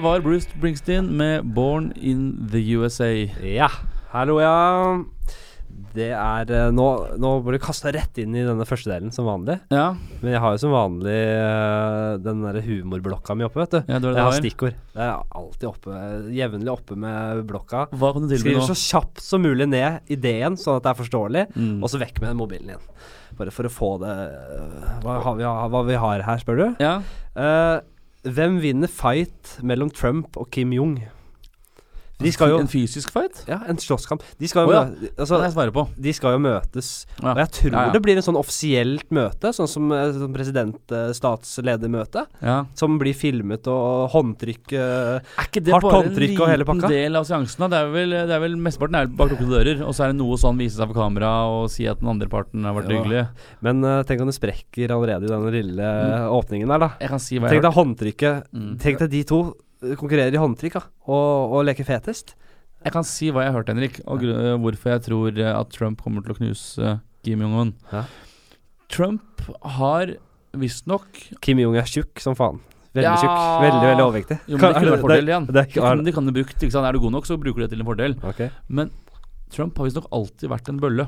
Det var Bruce Springsteen med 'Born in the USA'. Ja. Hallo, ja. Det er eh, Nå, nå blir du kasta rett inn i denne første delen, som vanlig. Ja, Men jeg har jo som vanlig eh, den derre humorblokka mi oppe, vet du. ja det det Jeg har stikkord. Jeg er alltid oppe, jevnlig oppe med blokka. Hva kan du tilby Skriver nå? så kjapt som mulig ned ideen, sånn at det er forståelig. Mm. Og så vekk med mobilen igjen. Bare for å få det øh, Hva, har vi, hva vi har her, spør du? Ja, Eh, hvem vinner fight mellom Trump og Kim Jong? De skal jo En fysisk fight? Ja, en slåsskamp. De skal jo, jo, ja. altså, Det jeg på. de skal jo møtes. Ja. Og jeg tror Ja, det blir en sånn offisielt møte, sånn som, eh, som president-statsledermøte. Ja. Som blir filmet og håndtrykk eh, Er ikke det bare en og liten del av seansen? Det er vel, det er vel Mesteparten er bak lukkede dører, og så er det noe sånn vise seg for kamera og si at den andre parten har vært hyggelig. Men uh, tenk om det sprekker allerede i den lille mm. åpningen der, da. Jeg kan si hva jeg Tenk deg håndtrykket. Mm. Tenk deg de to eh, konkurrerer i håndtrykk ja, og, og leker fetest. Jeg kan si hva jeg har hørt, Henrik, og hvorfor jeg tror øh, at Trump kommer til å knuse øh, Kim Jong-un. Ja. Trump har visstnok Kim Jong er tjukk som faen. Veldig Ja. tjukk. Veldig, veldig overvektig. Jo, men det vært fordel. Det, Det kan, de kan de brukt? Er du god nok, så bruker du det til en fordel. Okay. Men Trump har visstnok alltid vært en bølle.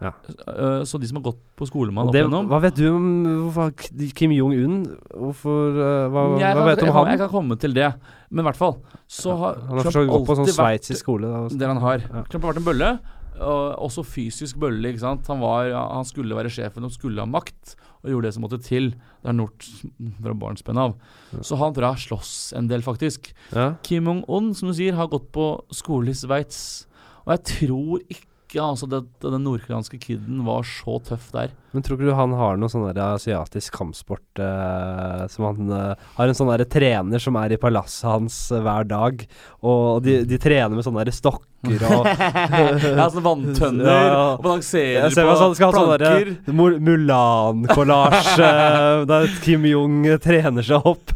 Ja. Øh, så de som har gått på skole med han opp igjennom hva vet du om hvorfor Kim Jong-un? Hvorfor eh, Hva, jeg, hva kan, vet du om han? jeg kan komme til det. Men i hvert fall så har han har Trump gått på sånn sveitsisk skole. Da, også. det han har. Ja. Trump har vært en bølle. Og også fysisk bølle. ikke sant? Han, var, han skulle være sjefen og skulle ha makt, og gjorde det som måtte til. Det er Nort fra barnsben av. Ja. Så han tror jeg har slåss en del, faktisk. Ja. Kim Jong-un, som du sier, har gått på skole i Sveits. Og jeg tror ikke altså, det, den nordkoreanske kiden var så tøff der. Men tror ikke du han har noe sånn asiatisk kampsport eh, Som han eh, har en sånn trener som er i palasset hans eh, hver dag, og de, de trener med sånne stokker og ja, sånne vanntønner, Ja, og balanserer ser på sånn, sånn planker. derre Mul- Mulan-kollasj eh, der Kim Jong trener seg opp.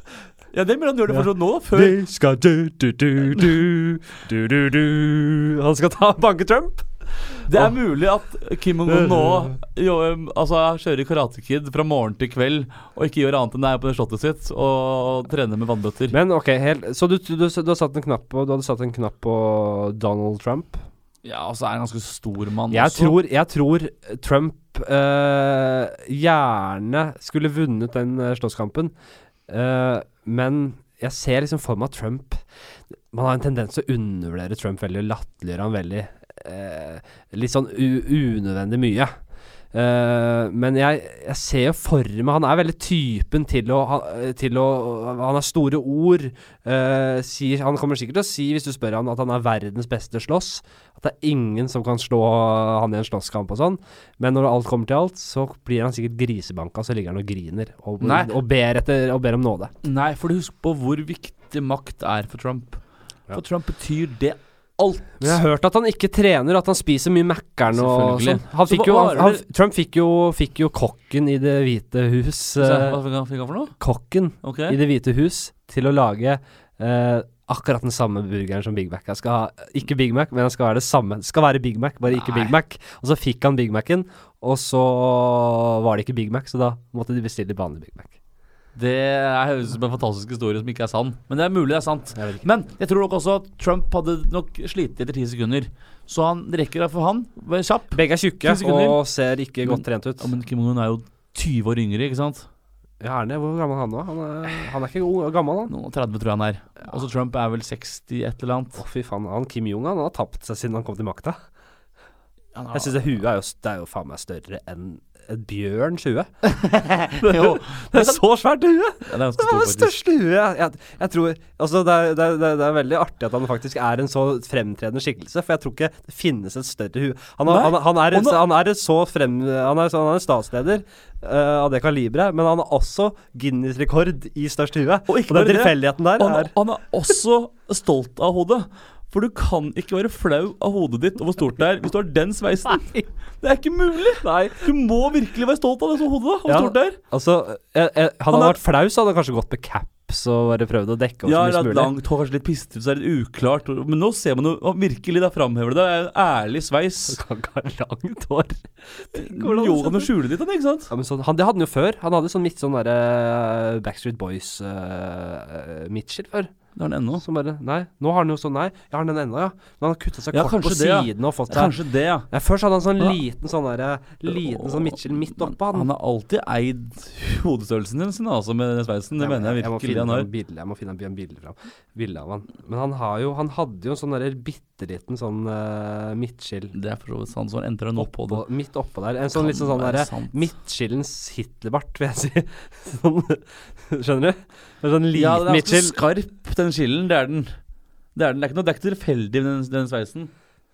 Ja, det mener han gjør det for fortsatt nå. Før De skal du, du, du, du, du, du, du. Han skal ta banke Trump. Det er mulig at Kim Jong-un nå jo, um, altså, kjører Karate Kid fra morgen til kveld og ikke gjør annet enn det er på det slottet sitt og trener med vannbøtter. Men ok, helt, så du, du, du, har satt en knapp på Du hadde satt en knapp på Donald Trump? Ja, og så er han ganske stor mann Jeg også. tror, jeg tror Trump øh, gjerne skulle vunnet den eh, slåsskampen, øh, men jeg ser liksom for meg at Trump Man har en tendens til å undervurdere Trump veldig og latterliggjøre han veldig. Eh, litt sånn unødvendig mye. Uh, men jeg, jeg ser jo for meg Han er veldig typen til å, til å Han har store ord. Uh, sier, han kommer sikkert til å si, hvis du spør han, at han er verdens beste slåss. At det er ingen som kan slå han i en slåsskamp og sånn. Men når alt kommer til alt, så blir han sikkert grisebanka, så ligger han og griner. Og, og, ber, etter, og ber om nåde. Nei, for du husk på hvor viktig makt er for Trump. Ja. For Trump betyr det alt. Men jeg har hørt at han ikke trener, at han spiser mye Mækkern og sånn. Han fikk jo, han, han, Trump fikk jo, fikk jo kokken i Det hvite hus eh, hva fikk han, fikk han for noe? Kokken okay. i Det hvite hus til å lage eh, akkurat den samme burgeren som Big Mac. Jeg skal ha, ikke Big Mac, men han skal være det samme. Det skal være Big Mac, bare ikke Nei. Big Mac. Og så fikk han Big Mac-en, og så var det ikke Big Mac, så da måtte de bestille vanlig Big Mac. Det høres ut som en fantastisk historie som ikke er sann. Men det er mulig det er sant. Jeg. Men jeg tror nok også at Trump hadde nok slitt etter ti sekunder. Så han rekker det for han. Vær kjapp. Begge er tjukke og ser ikke godt trent ut. Ja, men Kim Jong-un er jo 20 år yngre, ikke sant? Ja, er det? Hvor gammel er han nå? Han er, han er ikke ung, gammel, han. Noen og 30 tror jeg han er. Og så Trump er vel 60 et eller annet. Å, fy faen. Han Kim Jong han har tapt seg siden han kom til makta. Jeg syns huet er jo, det er jo faen meg større enn et bjørns hue. jo, Det er så svært hue! ja, det er Det var det største huet jeg, jeg, tror Altså, det er, det, er, det er- veldig artig at han faktisk er en så fremtredende skikkelse, for jeg tror ikke det finnes et større hue. Han, han, han, er, Og han er så frem... Han er, han er en statsleder uh, av det kaliberet, men han har også Guinness-rekord i størst hue. Og Og den tilfeldigheten der Han, er han er også stolt av hodet. For du kan ikke være flau av hodet ditt og hvor stort det er hvis du har den sveisen. Det er ikke mulig! Nei. Du må virkelig være stolt av det som hodet, da. Hvor Ja. stort det er. Altså, jeg, jeg, hadde Han han vært flau, så hadde han kanskje gått med caps og bare prøvd å dekke opp Ja, så mye som mulig. langt hår, kanskje litt pistete, så er det uklart. Men nå ser man jo virkelig, da framhever det. Det er en ærlig sveis. Han kan ikke ha langt hår. Jo, han kan du skjule litt av ikke sant? Ja, men sånn, han, det hadde han jo før. Han hadde sånn midt sånn derre Backstreet Boys uh, midtskill før. Det har han ennå. Som bare Nei, nå har han jo sånn Nei, jeg har den ennå, ja. Men han har kutta seg Ja, kort på det, siden og fått seg Kanskje det, ja. ja Først hadde han sånn liten sånn derre Liten sånn Mitchell midt oppå han. Han har alltid eid hodestørrelsen sin, altså, med den sveisen. Det Ja, mener jeg virkelig han har. bilde, jeg må finne en bilde fram. Bilde av han. Men han har jo Han hadde jo en sånn derre bitte liten sånn uh, Mitchell Det er for så vidt sant, så han endrer han oppå det. midt oppå der. En sånn litt sånn, sånn derre midtskillens Hitlerbart, vil jeg si. Sånn, skjønner du? En sånn liten Ja, Mitchell. skarp, den skillen. Det er den. Det er, den. Det er ikke noe, det er ikke tilfeldig med den, den sveisen.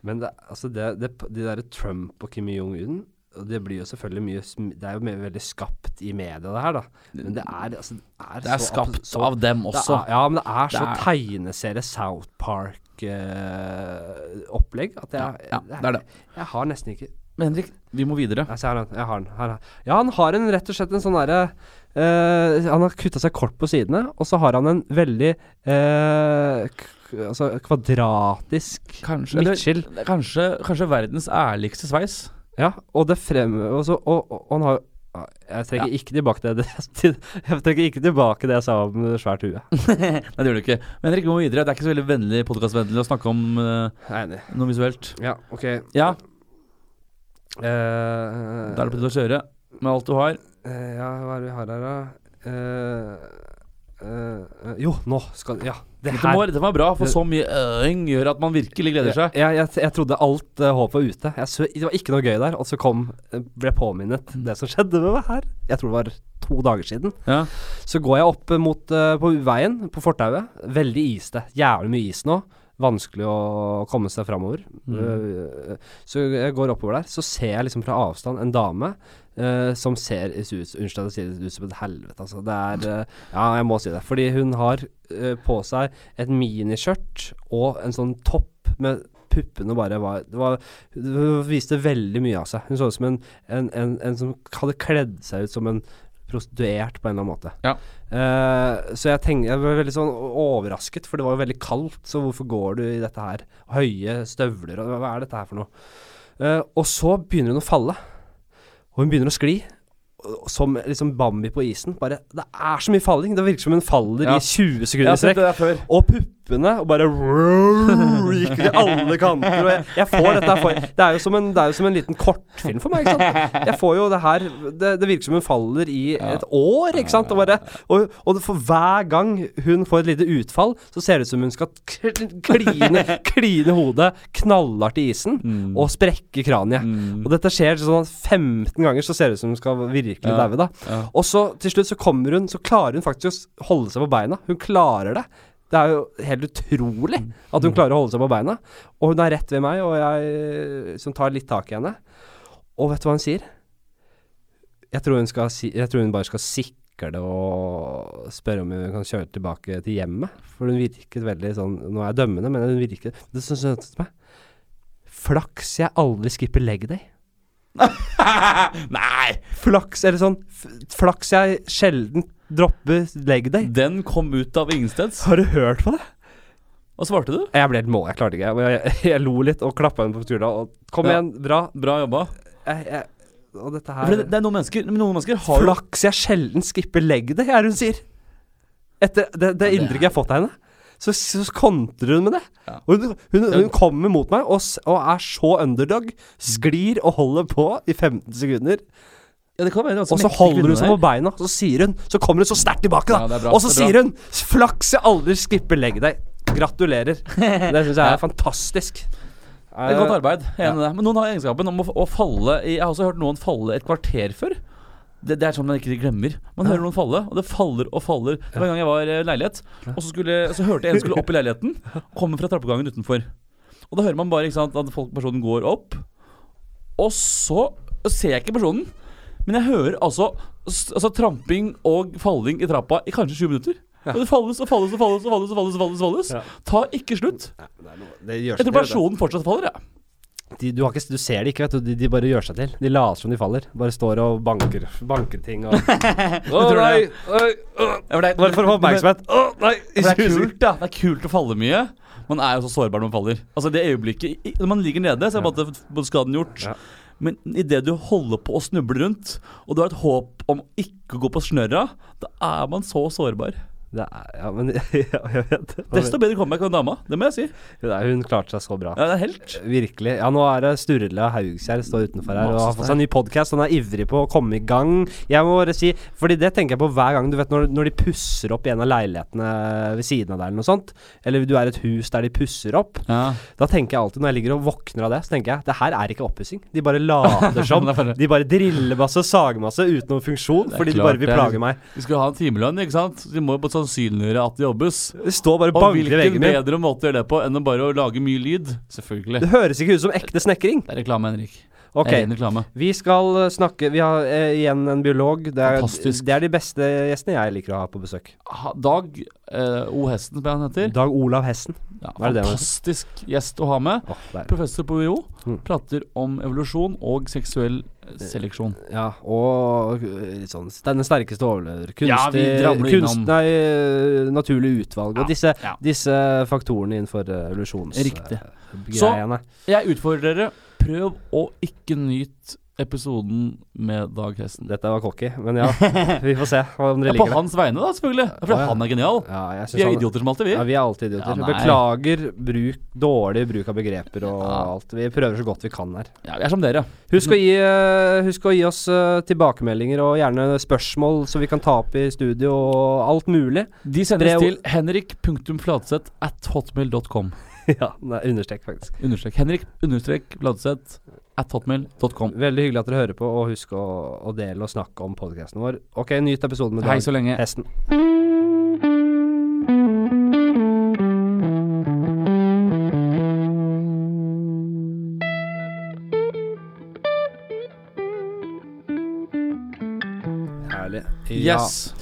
Men det, altså det, det, de derre Trump og Kim Jong-un og det blir jo selvfølgelig mye Det er jo veldig skapt i media, det her, da. Men det er, altså, det er, Det er så skapt så- av dem også. er, Ja, men det er så er- tegneserie South Park-opplegg at jeg, Ja, det er det. jeg har nesten ikke Men Henrik, vi må videre. Jeg har. Jeg har er- ja, han har en rett og slett en sånn derre eh, Han har kutta seg kort på sidene, og så har han en veldig uh, altså kvadratisk Kanskje, eller, midtskill. kanskje, kanskje verdens ærligste sveis. Ja, og det frem... Og, så, og, og, han har Jeg trekker ikke tilbake det, det Jeg trekker ikke tilbake det jeg sa om svært hue. Nei, det gjør du ikke. Men Henrik, vi må videre. Det er ikke så veldig vennlig podkastvennlig å snakke om uh, noe visuelt. Ja, ok. Ja, Uh, da er det på tide å kjøre med alt du har. Eh, ja, hva er det vi har her, da? Eh, eh, jo, nå skal Ja, det her var, det var bra, for så mye øing gjør at man virkelig gleder seg. Jeg, jeg, jeg trodde alt uh, håpet var ute. Jeg så, det var ikke noe gøy der. Og så kom ble påminnet det som skjedde med meg her. Jeg tror det var to dager siden. Ja. Så går jeg opp mot uh, på veien, på fortauet. Veldig iste. Jævlig mye is nå. Vanskelig å komme seg framover. Mm. så jeg går oppover der. Så ser jeg liksom fra avstand en dame uh, som ser ut Unnskyld det ut som et helvete, altså. Det er uh, Ja, jeg må si det. Fordi hun har uh, på seg et miniskjørt og en sånn topp med puppene bare var, det var Hun viste veldig mye av seg. Hun så ut som en, en, en, en som hadde kledd seg ut som en prostituert på en eller annen måte. Ja. Uh, så jeg tenkte, jeg ble veldig sånn overrasket, for det var jo veldig kaldt. Så hvorfor går du i dette her? Høye støvler, og hva er dette her for noe? Uh, og så begynner hun å falle. Og hun begynner å skli. Som liksom Bambi på isen. Bare, det er så mye falling. Det virker som hun faller Ja. i 20 sekunder i strekk. Og puppene og bare gikk i alle kanter. Jeg, jeg får dette for det er, jo som en, det er jo som en liten kortfilm for meg. Ikke sant? Jeg får jo det her Det, det virker som hun faller i et år, ikke sant. Og, bare, og, og for hver gang hun får et lite utfall, så ser det ut som hun skal kline, kline hodet knallhardt i isen Mm. og sprekke kraniet. Mm. Og dette skjer sånn 15 ganger, så ser det ut som hun skal virkelig Ja. daue, da. Ja. Og så til slutt så kommer hun Så klarer hun faktisk å holde seg på beina. Hun klarer det. Det er jo helt utrolig at hun klarer å holde seg på beina. Og hun er rett ved meg, og jeg som tar litt tak i henne. Og vet du hva hun sier? Jeg tror hun, skal jeg tror hun bare skal sikre det og spørre om hun kan kjøre tilbake til hjemmet. For hun virket veldig sånn Nå er jeg dømmende, men hun virket Det hun meg. Flaks jeg aldri skipper leg day. Nei! Flaks, eller sånn Flaks jeg sjelden dropper leg day. Den kom ut av ingensteds. Har du hørt på det? Hva svarte du? Jeg ble helt mål, jeg klarte ikke. Jeg, jeg, jeg lo litt og klappa henne på skuldra. Kom Ja. igjen, bra. Bra jobba. Jeg, jeg, og dette her det, det er noen mennesker Noen mennesker har Flaks jeg sjelden skipper leg day, er det hun sier. Etter det, det det inntrykket jeg har fått av henne. Så, så kontrer hun med det. Ja. Hun, hun, hun kommer mot meg og, og er så underdog. Sklir og holder på i 15 sekunder. Ja, Og så holder hun seg på beina, så sier hun Så kommer hun så sterkt tilbake, da. Ja, bra, og så er sier hun 'Flaks jeg aldri skipper legg deg'. Gratulerer. Det syns jeg er Ja. fantastisk. Det er godt arbeid. Enig i det. Men noen har egenskapen om å, å falle i Jeg har også hørt noen falle et kvarter før. Det, det er sånn man ikke glemmer. Man Ja. hører noen falle, og det faller og faller. Det var en gang jeg var i leilighet, og så, skulle, så hørte jeg en skulle opp i leiligheten. Komme fra trappegangen utenfor. Og da hører man bare sant, at folk, personen går opp, og så ser jeg ikke personen. Men jeg hører altså, altså tramping og falling i trappa i kanskje 20 minutter. Ja. Og det falles og falles og falles og falles. og falles, og falles, og falles. Ja. Tar ikke slutt. Det gjør Jeg tror personen fortsatt faller, jeg. De, du, har ikke, du ser det ikke, vet du. De, de bare gjør seg til. De later som de faller. Bare står og banker, banker ting og Å tror nei! Bare for å få oppmerksomhet. Å nei! Det er kult, da. Det er kult å falle mye. Man er jo så sårbar når man faller. Altså det øyeblikket Når man ligger nede, så er bare ja. skaden gjort. Ja. Men idet du holder på å snuble rundt, og du har et håp om ikke å gå på snørra, da er man så sårbar. Det er, ja, men ja, jeg vet det. Desto bedre comeback av dama, det må jeg si. Er- Hun klarte seg så bra. Ja, det er helt. Virkelig. Ja, nå er det Sturle Haugskjær står utenfor her og har fått seg en ny podkast. Han er ivrig på å komme i gang. Jeg må bare si, fordi det tenker jeg på hver gang. Du vet når, når de pusser opp i en av leilighetene ved siden av deg eller noe sånt, eller du er et hus der de pusser opp, Ja. da tenker jeg alltid når jeg ligger og våkner av det, så tenker jeg det her er ikke oppussing. De bare later som. De bare driller masse, sager masse uten noen funksjon, fordi klart, de bare vil plage meg. De skal ha en timelønn, ikke sant? De må jo sannsynliggjøre at det jobbes. Det står bare Og banker i hvilken veggen min. bedre måte å gjøre det på enn å bare å lage mye lyd? Selvfølgelig. Det høres ikke ut som ekte snekring. Det er reklame, Henrik. Ok, Det er ren reklame. vi skal eh, snakke Vi har eh, igjen en biolog. Det er, Fantastisk. det er de beste gjestene jeg liker å ha på besøk. Ha- Dag eh, O. Hesten, som han heter. Dag Olav Hessen. Ja, Hva er det det var? fantastisk gjest å ha med. Åh. Professor på UiO. Mm. Prater om evolusjon og seksuell seleksjon. Ja, og øh, litt sånn Den sterkeste overlever. Kunstig, Ja, kunst, nei, øh, naturlig utvalg. Ja, Og disse, ja. disse faktorene innenfor. Riktig. øh, Så- Jeg utfordrer dere. Prøv å ikke nyte episoden med Dag Hesten. Dette var cocky, men ja. Vi får se om dere på liker det. hans vegne, da, selvfølgelig. For ja. han er genial. Ja, jeg Vi er han- idioter som alltid, vi. Ja, vi er alltid idioter. Beklager bruk, dårlig bruk av begreper og alt. Vi prøver så godt vi kan her. Ja, vi er som dere. Husk å gi, øh, husk å gi oss øh, tilbakemeldinger og gjerne spørsmål, så vi kan ta opp i studio og alt mulig. De sendes Brev- til henrik.fladseth at hotmail.com. ja, nei, understrek faktisk. Understrek. Henrik understrek Fladseth at hotmail.com. Veldig hyggelig at dere hører på, og husk å, å dele og snakke om podkasten vår. Ok, nyt episoden med Hei Dag så lenge. Hesten. Herlig. Ja, Yes.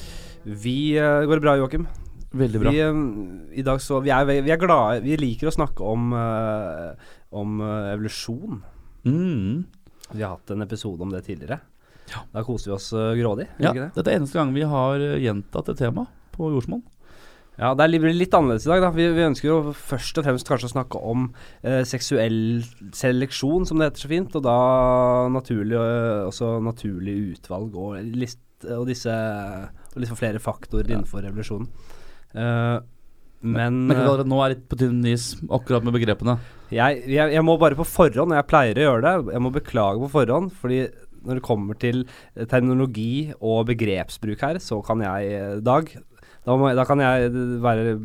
vi uh, Går det bra, Joakim? Veldig bra. Vi, um, I dag så Vi er, vi er glade Vi liker å snakke om, uh, om uh, evolusjon. Mm. Vi har hatt en episode om det tidligere. Ja. Da koser vi oss eh, grådig. Ja, det? dette er eneste gang vi har eh, gjentatt et tema på jordsmonn. Ja, det blir litt, litt annerledes i dag. da Vi, vi ønsker jo først og fremst kanskje å snakke om eh, seksuell seleksjon, som det heter så fint. Og da naturlig, eh, også naturlig utvalg og, list, og disse Og liksom flere faktorer Ja. innenfor revolusjonen. Eh, men Men eh, uh, nå er litt på tynn is akkurat med begrepene. jeg, jeg, jeg må bare på forhånd, og jeg pleier å gjøre det, jeg må beklage på forhånd, fordi når det kommer til teknologi terminologi og begrepsbruk her, så kan jeg, eh, Dag Da, må, da kan jeg være,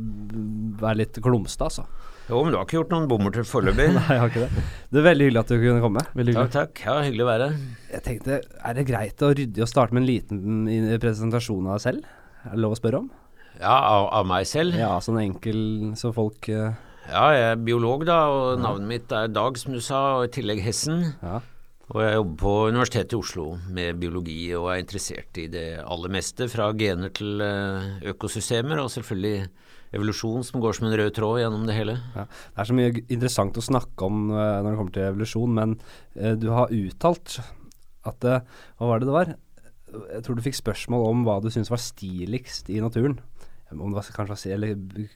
være litt klumsete, altså. Jo, men du har ikke gjort noen bommerter foreløpig. Nei, jeg har ikke det. Det er veldig hyggelig at du kunne komme. Veldig Takk, takk. Ja, hyggelig å være her. Jeg tenkte, Er det greit å rydde å starte med en liten presentasjon av deg selv? Er det lov å spørre om? Ja, av, av meg selv. Ja, sånn enkel så folk uh... Ja, jeg er biolog, da, og navnet mitt er Dag, som du sa, og i tillegg Hessen. Ja. Og jeg jobber på Universitetet i Oslo med biologi, og er interessert i det aller meste, fra gener til eh, økosystemer, og selvfølgelig evolusjon som går som en rød tråd gjennom det hele. Ja, Det er så mye interessant å snakke om eh, når det kommer til evolusjon, men eh, du har uttalt at Hva var det det var? Jeg tror du fikk spørsmål om hva du syns var stiligst i naturen. Om det var kanskje eller,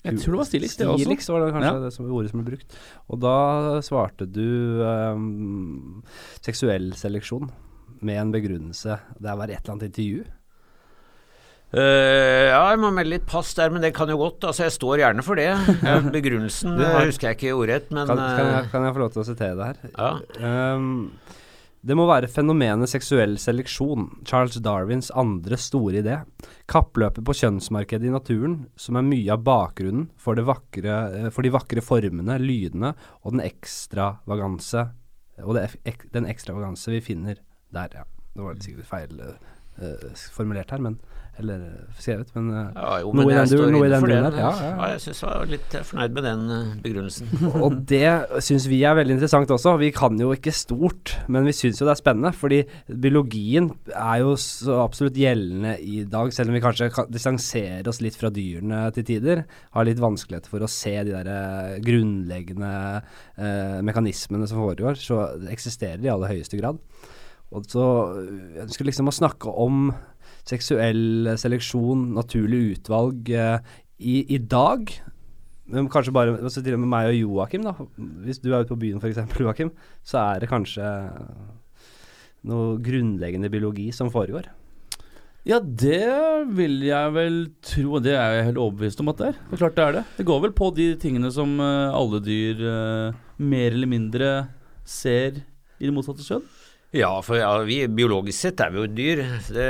Jeg tror det var stiligst, det også. Stiligst var det kanskje Ja. det som, ordet som ble brukt. Og da svarte du um, seksuell seleksjon med en begrunnelse. Det var et eller annet intervju. Uh, ja, jeg må melde litt pass der, men det kan jo godt. Altså, jeg står gjerne for det. Begrunnelsen det har- husker jeg ikke ordrett, men Kan, kan, jeg, eh, kan jeg få lov til å sitere det her? ja. Um, det må være fenomenet seksuell seleksjon, Charles Darwins andre store idé. Kappløpet på kjønnsmarkedet i naturen, som er mye av bakgrunnen for, vakre, eh, for de vakre formene, lydene og den ekstravaganse Og det, ek, den ekstravaganse vi finner der, ja. Det var sikkert feil eh, formulert her, men Eller eh, skrevet, men eh, Ja, jo, Noe men i den dur- noe i den duren der, ja, ja, ja. jeg syns jeg var litt eh, fornøyd med den begrunnelsen. Og det syns vi er veldig interessant også. Vi kan jo ikke stort, men vi syns jo det er spennende. Fordi biologien er jo så absolutt gjeldende i dag, selv om vi kanskje kan distanserer oss litt fra dyrene til tider. Har litt vanskeligheter for å se de der grunnleggende eh, mekanismene som foregår. Så eksisterer i aller høyeste grad. Og så ønsker liksom å snakke om seksuell seleksjon, naturlig utvalg, eh, i, i dag. Kanskje bare altså til og med meg og Joakim, da. Hvis du er ute på byen f.eks., Joakim, så er det kanskje noe grunnleggende biologi som foregår. Ja, det vil jeg vel tro, det er jeg helt overbevist om at det er. Det er klart det er det. Det går vel på de tingene som eh, alle dyr eh, mer eller mindre ser i det motsatte kjønn. Ja, for ja, vi, biologisk sett er vi jo dyr. Det,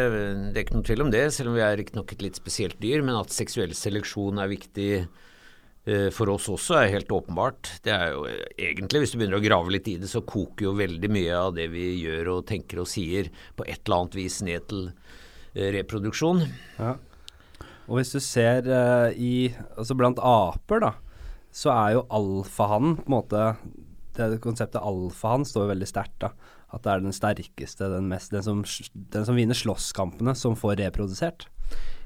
det er ikke noe tvil om det, selv om vi er riktignok et litt spesielt dyr. Men at seksuell seleksjon er viktig eh, for oss også, er helt åpenbart. Det er jo egentlig, hvis du begynner å grave litt i det, så koker jo veldig mye av det vi gjør og tenker og sier på et eller annet vis ned til eh, reproduksjon. Ja. Og hvis du ser eh, i Altså blant aper, da, så er jo alfahannen på en måte det Konseptet alfahann står jo veldig sterkt, da. At det er den sterkeste, den, mest, den, som, den som vinner slåsskampene, som får reprodusert.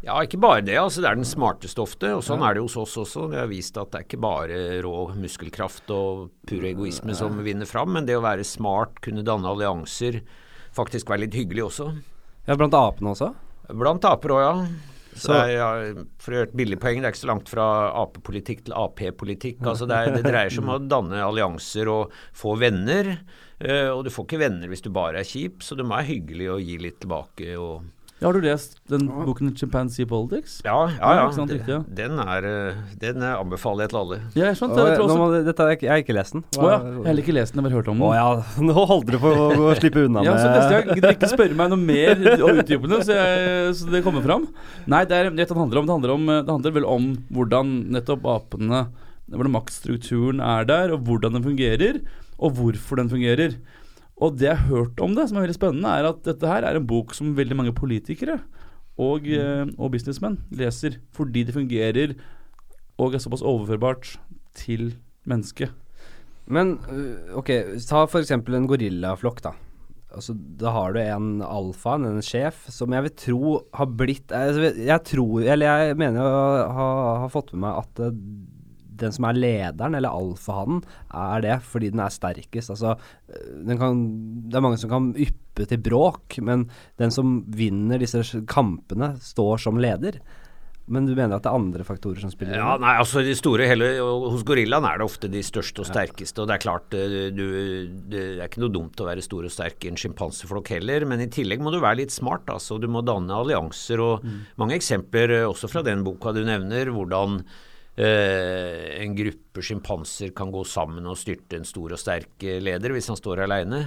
Ja, ikke bare det. altså Det er den smarteste ofte. og Sånn er det hos oss også. Det har vist at det er ikke bare rå muskelkraft og pur egoisme som vinner fram, men det å være smart, kunne danne allianser, faktisk være litt hyggelig også. Ja, blant apene også? Blant aper òg, ja. Så, er, ja, For å gjøre et billig poeng, det er ikke så langt fra apepolitikk til Ap-politikk. altså det, er, det dreier seg om å danne allianser og få venner. Eh, og du får ikke venner hvis du bare er kjip, så du må være hyggelig og gi litt tilbake. og Ja, har du lest den boken Chimpanzee Politics? Ja, ja, Ja, sant, riktig. Den, er, eh, den eh, anbefaler jeg til alle. Ja, jeg skjønte Jeg, tror nå også, må, dette har jeg, ikke- har ikke lest den. Å ja, jeg har ikke lest den, jeg har bare hørt om Å den. ja, nå holder du på å, å slippe unna Ja, så neste med gang gidder ikke spørre meg noe mer og utdypende, så, så det kommer fram. Nei, det er det handler om. Det handler, om, det handler vel om hvordan nettopp apene Hvordan maktstrukturen er der, og hvordan den fungerer, og hvorfor den fungerer. Og det jeg har hørt om det, som er veldig spennende, er at dette her er en bok som veldig mange politikere og, eh, og businessmenn leser, fordi det fungerer og er såpass overførbart til mennesket. Men øh, ok, ta eksempel en gorillaflokk, da. Altså, da har du en alfa, en sjef, som jeg vil tro har blitt Jeg, Jeg tror, eller jeg mener å ha, ha fått med meg at den som er lederen, eller alfahannen, er det fordi den er sterkest. Altså, den kan, det er mange som kan yppe til bråk, men den som vinner disse kampene, står som leder. Men du mener at det er andre faktorer som spiller inn? Ja, nei, altså de store hele, Hos gorillaen er det ofte de største og sterkeste. og Det er klart, eh, du, det er ikke noe dumt å være stor og sterk i en sjimpanseflokk heller, men i tillegg må du være litt smart. altså Du må danne allianser. og Mange eksempler eh, også fra den boka du nevner, hvordan eh, en gruppe sjimpanser kan gå sammen og styrte en stor og sterk eh, leder hvis han står aleine.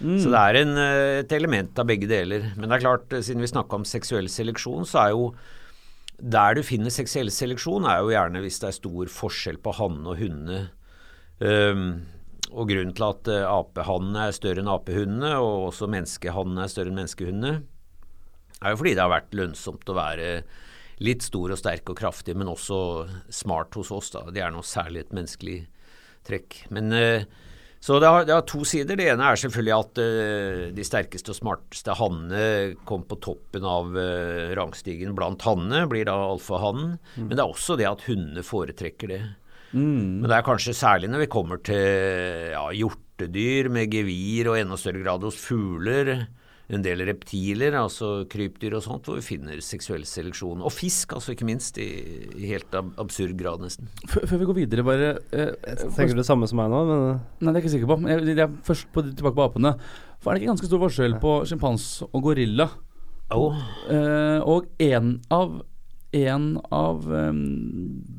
Så det er en, eh, et element av begge deler. Men det er klart, eh, siden vi snakka om seksuell seleksjon, så er jo der du finner seksuell seleksjon, er jo gjerne hvis det er stor forskjell på hannene og hundene. Um, og grunnen til at uh, apehannene er større enn apehundene, og også menneskehannene er større enn menneskehundene, er jo fordi det har vært lønnsomt å være litt stor og sterk og kraftig, men også smart hos oss. da. Det er noe særlig et menneskelig trekk. Men uh, så det har, det har to sider. Det ene er selvfølgelig at eh, de sterkeste og smarteste hannene kom på toppen av eh, rangstigen blant hannene, blir da alfahannen. Men det er også det at hundene foretrekker det. Men det er kanskje særlig når vi kommer til ja, hjortedyr med gevir, og enda større grad hos fugler. En del reptiler, altså krypdyr og sånt, hvor vi finner seksuell seleksjon. Og fisk, altså ikke minst, i, i helt ab absurd grad, nesten. Før, før vi går videre, bare eh, Tenker du det samme som meg nå? Men Nei, det er jeg ikke sikker på. Jeg, jeg er først på, tilbake på apene. For er det ikke ganske stor forskjell på sjimpans og gorilla? Oh. Eh, og en av, en av um,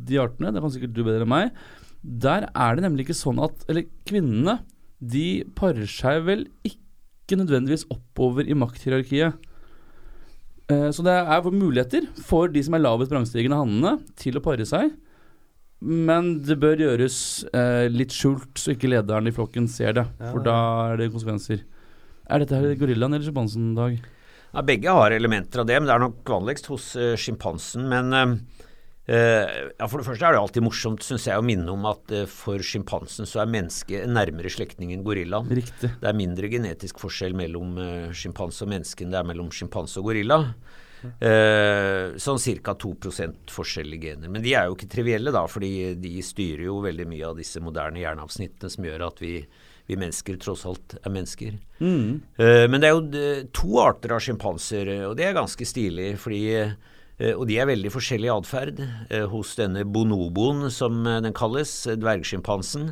de artene, det kan sikkert du bedre enn meg, der er det nemlig ikke sånn at Eller kvinnene, de parer seg vel ikke nødvendigvis oppover i makthierarkiet. Eh, så det er muligheter for de som er lavest brangstigende hannene, til å pare seg. Men det bør gjøres eh, litt skjult, så ikke lederen i flokken ser det. For da er det konsekvenser. Er dette her gorillaen eller sjimpansen, Dag? Ja, begge har elementer av det, men det er nok vanligst hos uh, sjimpansen. Men eh, ja, for det første er det alltid morsomt, syns jeg, å minne om at eh, for sjimpansen så er mennesket nærmere slektning enn gorillaen. Riktig. Det er mindre genetisk forskjell mellom uh, sjimpanse og menneske enn det er mellom sjimpanse og gorilla. Uh, sånn ca. 2 forskjell i gener. Men de er jo ikke trivielle, da, fordi de styrer jo veldig mye av disse moderne hjerneavsnittene som gjør at vi, vi mennesker tross alt er mennesker. Mm. Uh, men det er jo eh, to arter av sjimpanser, eh, og det er ganske stilig. fordi eh, og de er veldig forskjellig atferd. Eh, hos denne bonoboen, som eh, den kalles, eh, dvergsjimpansen,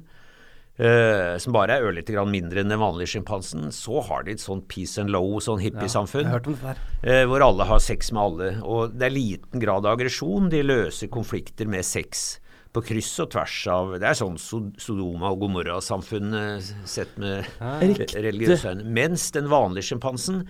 eh, som bare er ørlite grann mindre enn den vanlige sjimpansen, så har de et sånn peace and low, sånn hippiesamfunn. Ja. Eh, hvor alle har sex med alle. Og det er liten grad av aggresjon. De løser konflikter med sex på kryss og tvers av Det er sånn Sodoma og Gomorra-samfunnet sett med religiøse øyne. Mens den vanlige sjimpansen,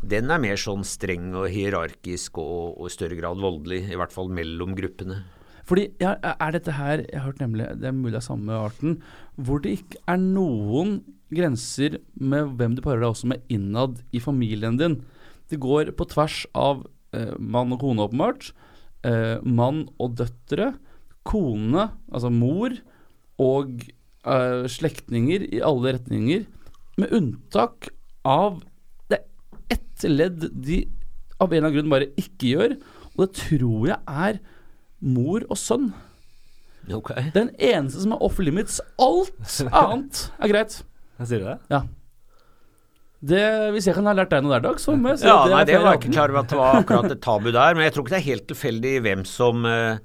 den er mer sånn streng og hierarkisk og, og i større grad voldelig. I hvert fall mellom gruppene. Fordi ja, er dette her Jeg har hørt nemlig Det er mulig er samme arten Hvor det ikke er noen grenser med hvem du parer deg også med innad i familien din. Det går på tvers av eh, mann og kone, åpenbart. Eh, mann og døtre. Kone, altså mor, og eh, slektninger i alle retninger. Med unntak av ett ledd de av en eller annen grunn bare ikke gjør, og det tror jeg er mor og sønn. Okay. Den eneste som er off limits. Alt annet er greit. Jeg sier det? Ja. Det, hvis jeg kan ha lært deg noe der, Dag, så må jeg si Ja, det. nei, det var jeg ikke klar over at det var akkurat et tabu der. Men jeg tror ikke det er helt tilfeldig hvem som uh,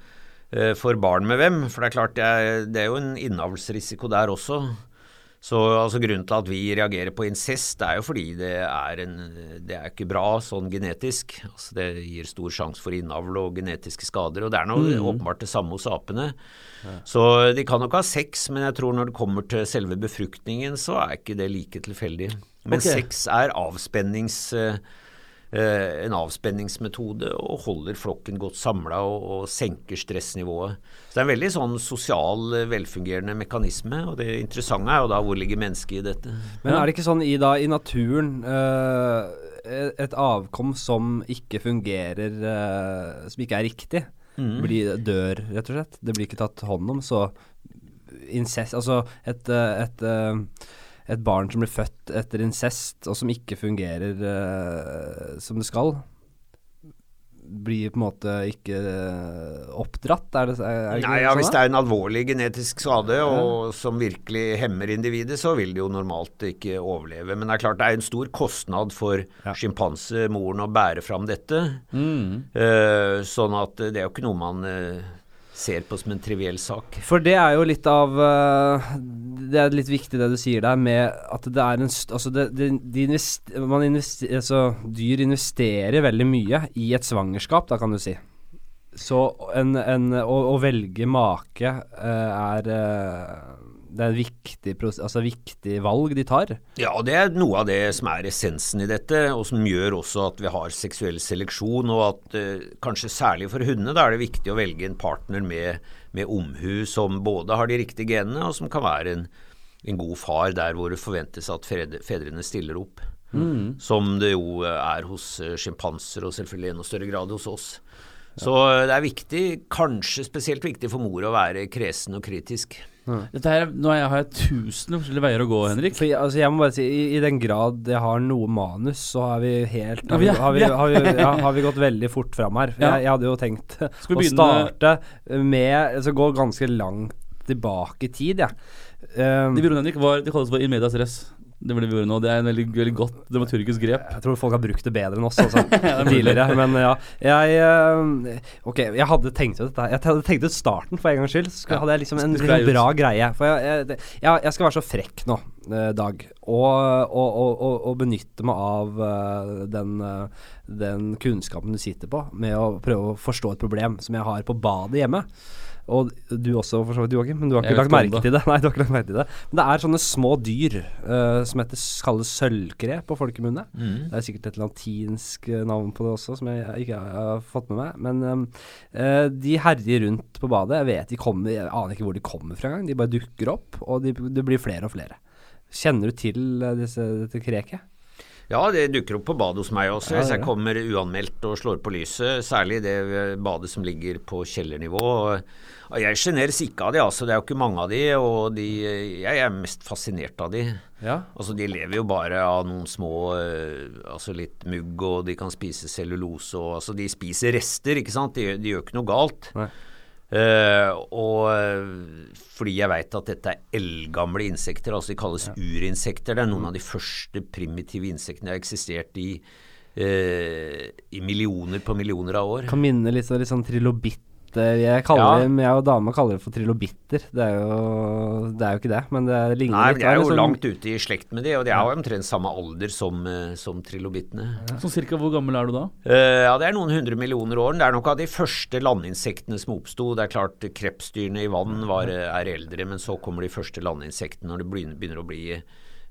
får barn med hvem. For det er klart, det er, det er jo en innavlsrisiko der også. Så altså, Grunnen til at vi reagerer på incest, det er jo fordi det er, en, det er ikke bra sånn genetisk. Altså, det gir stor sjanse for innavl og genetiske skader. Og det er noe åpenbart det samme hos apene. Så de kan nok ha sex, men jeg tror når det kommer til selve befruktningen, så er ikke det like tilfeldig. Men okay. sex er avspennings... eh, en avspenningsmetode og holder flokken godt samla og, og senker stressnivået. Så det er en veldig sånn sosial, eh, velfungerende mekanisme. Og det interessante er jo da hvor ligger mennesket i dette. Men er det ikke sånn i, da, i naturen eh, et avkom som ikke fungerer, eh, som ikke er riktig, blir, dør, rett og slett? Det blir ikke tatt hånd om, så incest Altså et, et, et, eh, et barn som blir født etter incest, og som ikke fungerer eh, som det skal, blir på en måte ikke eh, oppdratt? Er det, er, er Nei, ja, sånn Hvis det er en alvorlig genetisk skade og som virkelig hemmer individet, så vil det jo normalt ikke overleve. Men det er klart det er en stor kostnad for Ja. sjimpansemoren å bære fram dette. Mm. Uh, sånn at det er jo ikke noe man eh, ser på som en triviell sak. For det er jo litt av eh, Det er litt viktig det du sier der, med at det er en Altså, det, det, de invester, man invester, altså dyr investerer veldig mye i et svangerskap, da kan du si. Så en, en, å, å velge make eh, er eh, Det er viktig, altså, viktig valg de tar. Ja, og det er noe av det som er essensen i dette, og som gjør også at vi har seksuell seleksjon, og at eh, kanskje særlig for hundene da er det viktig å velge en partner med, med omhu som både har de riktige genene, og som kan være en, en god far der hvor det forventes at fedrene stiller opp. Som det jo er hos eh, sjimpanser, og selvfølgelig i enda større grad hos oss. Så eh, det er viktig, kanskje spesielt viktig for mor å være kresen og kritisk. Nå er jeg, har jeg tusen forskjellige veier å gå, Henrik. For altså, jeg må bare si, i, i den grad jeg har noe manus, så har vi helt Har vi har vi, har vi, ja, har vi gått veldig fort fram her. Jeg, jeg hadde jo tenkt å begynne- starte med Altså gå ganske langt tilbake i tid, jeg. Um, de Henrik, var, det kalles for in medias res. Det ble vi gjorde nå. Det er en veldig, veldig godt dramaturgisk grep. jeg tror folk har brukt det bedre enn oss altså, tidligere. Men ja, jeg eh, Ok, jeg hadde tenkt ut dette. Jeg hadde tenkt ut starten for en gangs skyld. Så hadde jeg liksom en, liksom bra greie. For jeg, jeg, jeg, skal være så frekk nå, eh, Dag, og, og, og, og, benytte meg av eh, den, den kunnskapen du sitter på, med å prøve å forstå et problem som jeg har på badet hjemme. Og du også, for så vidt, Joakim, men du har ikke lagt merke til det. Nei, du har ikke lagt merke til det. Men det er sånne små dyr uh, som heter, kalles sølvkre på folkemunne. Det er sikkert et latinsk eh, navn på det også, som jeg ikke har fått med meg. Men eh, de herjer rundt på badet. Jeg vet de kommer, jeg aner ikke hvor de kommer fra engang. De bare dukker opp, og de, det blir flere og flere. Kjenner du til disse, dette kreket? Ja, det dukker opp på badet hos meg også, hvis jeg kommer uanmeldt og slår på lyset. Særlig det badet som ligger på kjellernivå. Jeg sjeneres ikke av de, altså. Det er jo ikke mange av de, og de, jeg er mest fascinert av de. Ja. Altså, de lever jo bare av noen små eh, Altså litt mugg, og de kan spise cellulose og Altså, de spiser rester, ikke sant. De, de gjør ikke noe galt. Nei. Eh, og eh, fordi jeg veit at dette er eldgamle insekter, altså de kalles urinsekter. Det er noen av de første primitive insektene som har eksistert i, uh, i millioner på millioner av år. Kan minne litt, om sånn trilobitt eh, Jeg, kaller Ja. jeg og dama kaller det for trilobitter. Det er jo, det er jo ikke det, men det ligner Nei, litt. men de er jo liksom- langt ute i slekt med de, og de er jo omtrent samme alder som, eh, som trilobittene. Sånn cirka hvor gammel er du da? Uh, ja, det er noen hundre millioner år. Det er nok av de første landinsektene som oppsto. Det er klart krepsdyrene i vann var, er eldre, men så kommer de første landinsektene når det begynner, å bli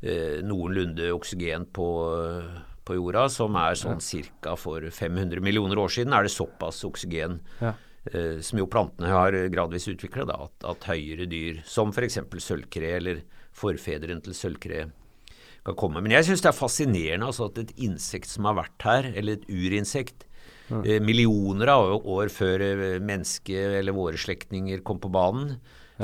uh, noenlunde oksygen på, uh, på jorda, som er sånn cirka for 500 millioner år siden, er det såpass oksygen. Ja. Eh, som jo plantene har gradvis utvikla, at, at høyere dyr, som f.eks. sølvkre eller forfedrene til sølvkre, kan komme. Men jeg syns det er fascinerende altså, at et insekt som har vært her, eller et urinsekt, eh, millioner av år før eh, mennesket eller våre slektninger kom på banen,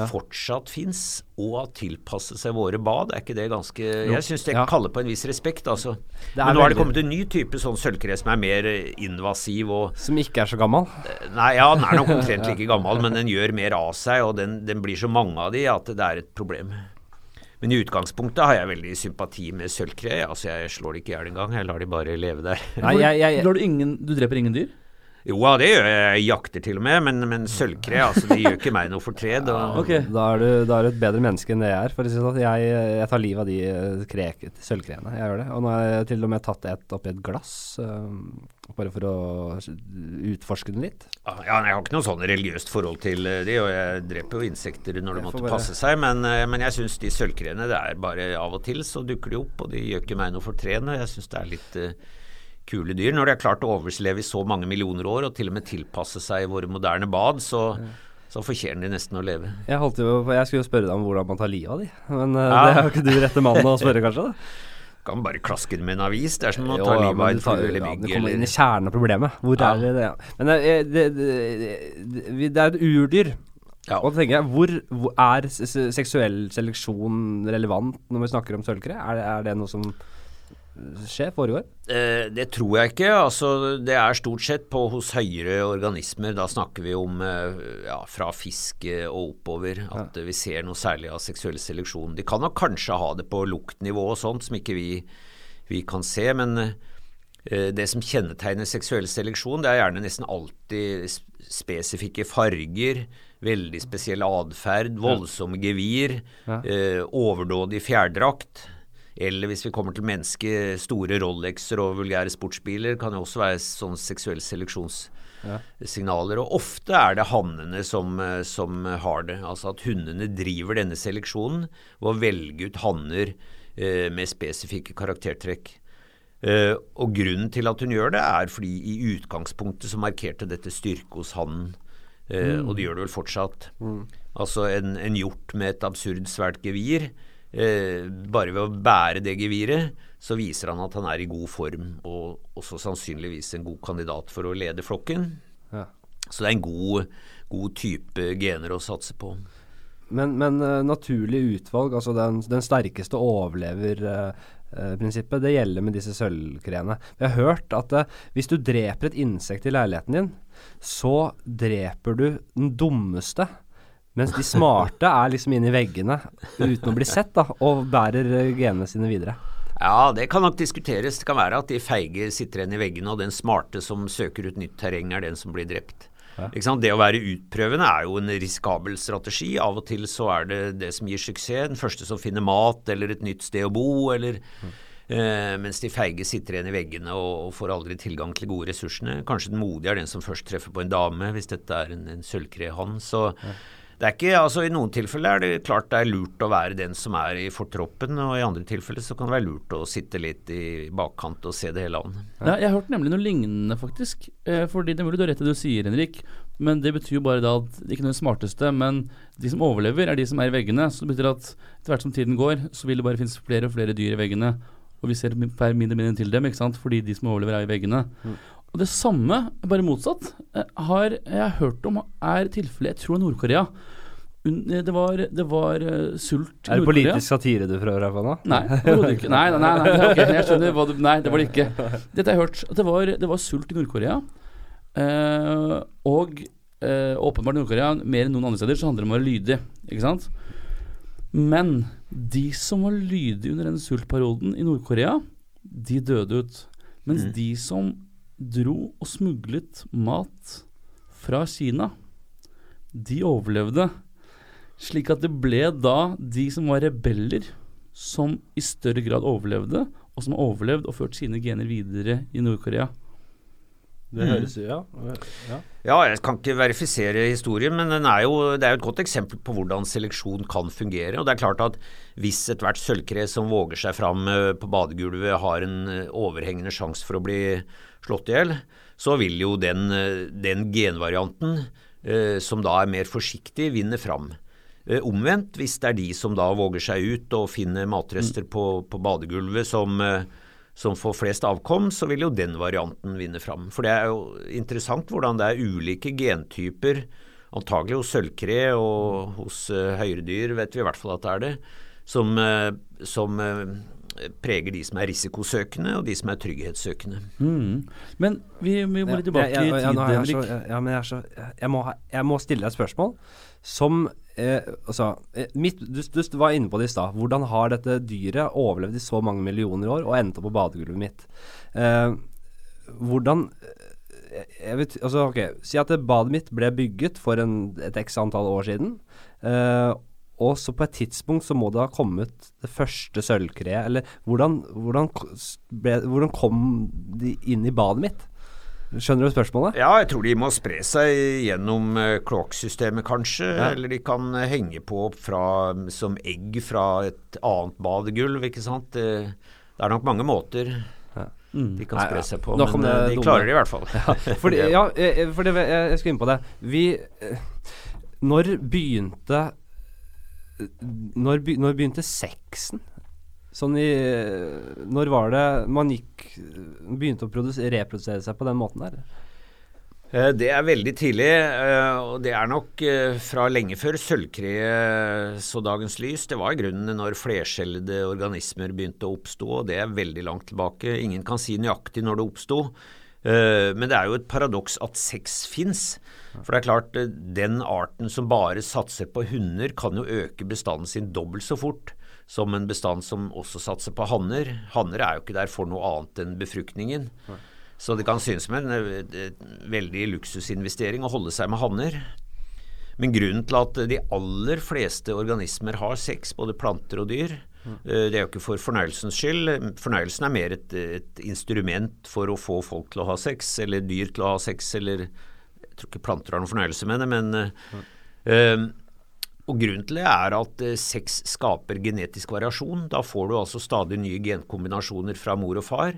fortsatt fins, og har tilpasset seg våre bad. Er ikke det ganske Jeg syns det Ja. kaller på en viss respekt, altså. Men nå er det kommet en ny type sånn sølvkre som er mer eh, invasiv og Som ikke er så gammel. Nei, ja, den er nok omtrent like gammel, men den gjør mer av seg, og den, den blir så mange av de at det er et problem. Men i utgangspunktet har jeg veldig sympati med sølvkre. Altså, jeg slår det ikke i hjel engang, jeg lar de bare leve der. Nei, jeg, jeg, jeg. du, ingen, du dreper ingen dyr? Jo, ja, det gjør jeg. Jeg jakter til og med, men, men sølvkre, altså, de gjør ikke meg noe fortred. Ja, okay. Da er, du, da er du et bedre menneske enn det jeg er. For sånn. jeg, jeg tar livet av de eh, sølvkreene. Jeg gjør det. Og nå har jeg til og med tatt et oppi et glass, um, bare for å utforske den litt. Ja, Jeg har ikke noe sånn religiøst forhold til eh, de, og jeg dreper jo insekter når det måtte bare- passe seg, men, men jeg syns de sølvkreene, det er bare av og til så dukker de opp, og de gjør ikke meg noe fortredende. Jeg syns det er litt eh, kule dyr. Når de har klart å overleve i så mange millioner år, og til og med tilpasse seg våre moderne bad, så, så fortjener de nesten å leve. Jeg, holdt jo, jeg skulle jo spørre deg om hvordan man tar livet av de, men eh, Ja. det er jo ikke du rette mannen å spørre, kanskje? da? Kan bare klaske den med en avis. Det er som å ta ja, livet av et en flue eller ja, mygg. Du kommer inn i kjernen av problemet. Hvor Ja. er det det? Ja. Men eh, det, det, det, det, det er et urdyr. Ja. Og da tenker jeg, hvor, hvor er seksuell seleksjon relevant når vi snakker om sølvkre? Er, er det noe som skjer, foregår? Eh, det tror jeg ikke. Altså, det er stort sett på hos høyere organismer. Da snakker vi om eh, ja, fra fisk eh, og oppover at ja. vi ser noe særlig av seksuell seleksjon. De kan nok kanskje ha det på luktnivå og sånt som ikke vi, vi kan se, men eh, det som kjennetegner seksuell seleksjon, det er gjerne nesten alltid spesifikke farger, veldig spesiell atferd, voldsomme gevir, eh, overdådig fjærdrakt. Eller hvis vi kommer til mennesker, store Rolexer og vulgære sportsbiler kan jo også være sånn seksuell seleksjonssignaler. Og ofte er det hannene som, eh, som har det. Altså at hundene driver denne seleksjonen ved å velge ut hanner eh, med spesifikke karaktertrekk. Eh, og grunnen til at hun gjør det, er fordi i utgangspunktet så markerte dette styrke hos hannen. Eh, Og det gjør det vel fortsatt. Altså en, en hjort med et absurd svært gevir. Eh, bare ved å bære det geviret, så viser han at han er i god form, og også sannsynligvis en god kandidat for å lede flokken. Ja. Så det er en god, god type gener å satse på. Men, men uh, naturlig utvalg, altså den, den sterkeste overlever eh, prinsippet, det gjelder med disse sølvkreene. Jeg har hørt at eh, hvis du dreper et insekt i leiligheten din, så dreper du den dummeste. Mens de smarte er liksom inne i veggene uten å bli sett, da, og bærer eh, genene sine videre. Ja, det kan nok diskuteres. Det kan være at de feige sitter igjen i veggene, og den smarte som søker ut nytt terreng, er den som blir drept. Sant? Det å være utprøvende er jo en risikabel strategi. Av og til så er det det som gir suksess. Den første som finner mat eller et nytt sted å bo, eller Uh, mens de feige sitter igjen i veggene og, og får aldri tilgang til de gode ressursene. Kanskje den modige er den som først treffer på en dame, hvis dette er en, en sølvkrehann. Så det er ikke, altså I noen tilfeller er det klart det er lurt å være den som er i fortroppen, og i andre tilfeller så kan det være lurt å sitte litt i bakkant og se det hele an. Ja, jeg har hørt nemlig noe lignende, faktisk. Eh, fordi det er mulig du har rett i det du sier, Henrik. Men det betyr jo bare da at ikke noe smarteste, men de som overlever, er de som er i veggene. Så det betyr at etter hvert som tiden går, så vil det bare finnes flere og flere dyr i veggene. Og vi ser mindre mindre til dem, ikke sant? fordi de som overlever, er i veggene. Og det samme, bare motsatt, eh, har jeg hørt om er tilfellet Jeg tror Nord-Korea. Eh, Det var, det var eh, sult i Er det politisk satire du prøver deg på nå? Nei, ikke. Nei, nei, nei, nei, det- ok, jeg skjønner hva du Nei, det var det ikke. Dette har jeg hørt. Det var, det var sult i Nord-Korea. Eh, og eh, åpenbart i Nord-Korea, mer enn noen andre steder, så handler det om å være lydig. Ikke sant? Men de som var lydige under den sultperioden i Nord-Korea, de døde ut. Mens Mm. de som dro og smuglet mat fra Kina de overlevde. Slik at det ble da de som var rebeller, som i større grad overlevde, og som har overlevd og ført sine gener videre i Nord-Korea. Det høres jo ja. ja. Ja, jeg kan ikke verifisere historien, men den er jo, det er jo et godt eksempel på hvordan seleksjon kan fungere. Og det er klart at hvis ethvert sølvkre som våger seg fram eh, på badegulvet har en eh, overhengende sjanse for å bli slått i hjel, så vil jo den, eh, den genvarianten eh, som da er mer forsiktig, vinne fram. Eh, omvendt, hvis det er de som da våger seg ut og finner matrester på, på badegulvet som som får flest avkom, så vil jo den varianten vinne fram. For det er jo interessant hvordan det er ulike gentyper, antagelig hos sølvkre og hos høyredyr, vet vi i hvert fall at det er det, som, som preger de som er risikosøkende og de som er trygghetssøkende. Mm. Men vi, vi må litt tilbake ja, ja, ja, i tid, Henrik. så, ja, men jeg, er så, jeg, må, jeg må stille deg et spørsmål som eh, altså, eh, mitt, du, du var inne på det i stad. Hvordan har dette dyret overlevd i så mange millioner år og endt opp på badegulvet mitt? Eh, hvordan eh, jeg vet, altså, okay, Si at badet mitt ble bygget for en, et x antall år siden. Eh, og så på et tidspunkt så må det ha kommet det første sølvkreet. Eller hvordan, hvordan, ble, hvordan kom de inn i badet mitt? Skjønner du spørsmålet? Ja, jeg tror de må spre seg gjennom uh, kloakksystemet, kanskje. Ja. Eller de kan eh, henge på fra, som egg fra et annet badegulv, ikke sant. Det, det er nok mange måter Mm. de kan spre seg på, Nei, ja. men eh, det de dumme. klarer det i hvert fall. Fordi, ja, eh, for det, jeg, jeg skal inn på det. Vi eh, Når begynte når, når begynte sexen? Sånn i Når var det man gikk Begynte å reprodusere seg på den måten der? Eh, Det er veldig tidlig, eh, og det er nok eh, fra lenge før sølvkreet så dagens lys. Det var i grunnen når flerskjellede organismer begynte å oppstå, og det er veldig langt tilbake. Ingen kan si nøyaktig når det oppsto. Men det er jo et paradoks at sex fins. For det er klart, den arten som bare satser på hunder, kan jo øke bestanden sin dobbelt så fort som en bestand som også satser på hanner. Hanner er jo ikke der for noe annet enn befruktningen. Så det kan synes som en eh, veldig luksusinvestering å holde seg med hanner. Men grunnen til at de aller fleste organismer har sex, både planter og dyr, eh, det er jo ikke for fornøyelsens skyld. Fornøyelsen er mer et, et instrument for å få folk til å ha sex, eller dyr til å ha sex, eller tror ikke planter har noen fornøyelse med det, men mm. og Grunnen til det er at eh, sex skaper genetisk variasjon. Da får du altså stadig nye genkombinasjoner fra mor og far.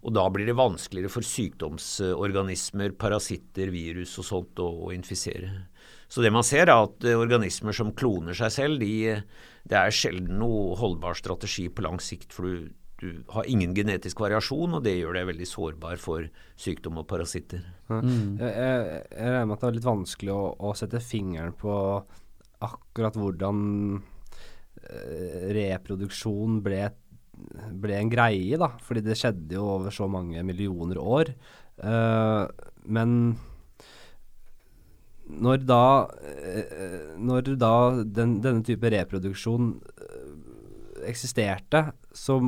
Og da blir det vanskeligere for sykdomsorganismer, parasitter, virus og sånt å, å infisere. Så det man ser er at organismer som kloner seg selv, de, det er sjelden noe holdbar strategi på lang sikt. For du, du har ingen genetisk variasjon, og det gjør deg veldig sårbar for sykdom og parasitter. Mm. Jeg, jeg, jeg regner med at det er litt vanskelig å, å sette fingeren på akkurat hvordan eh, reproduksjon ble, ble en greie, da. Fordi det skjedde jo over så mange millioner år. Eh, men når da eh, Når da den, denne type reproduksjon eh, eksisterte, så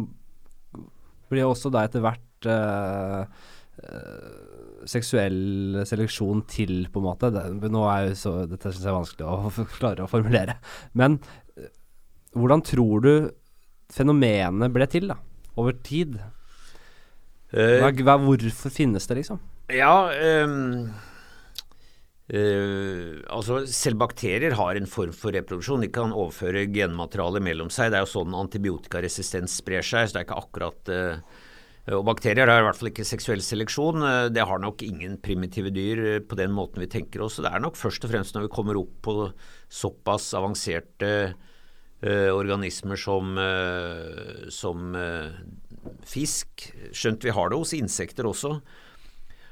ble også da etter hvert eh, eh, seksuell seleksjon til, på en måte. Det, nå er jo så, dette syns jeg er vanskelig å klare å formulere. Men eh, hvordan tror du fenomenet ble til, da? Over tid? Hva, hva, hvorfor finnes det, liksom? Ja, ehm, eh, altså selv bakterier har en form for reproduksjon. De kan overføre genmateriale mellom seg. Det er jo sånn antibiotikaresistens sprer seg, så det er ikke akkurat Uh, og bakterier har i hvert fall ikke seksuell seleksjon. Eh, Det har nok ingen primitive dyr på den måten vi tenker oss. Det er nok først og fremst når vi kommer opp på såpass avanserte uh, organismer som, som fisk, skjønt vi har det hos insekter også,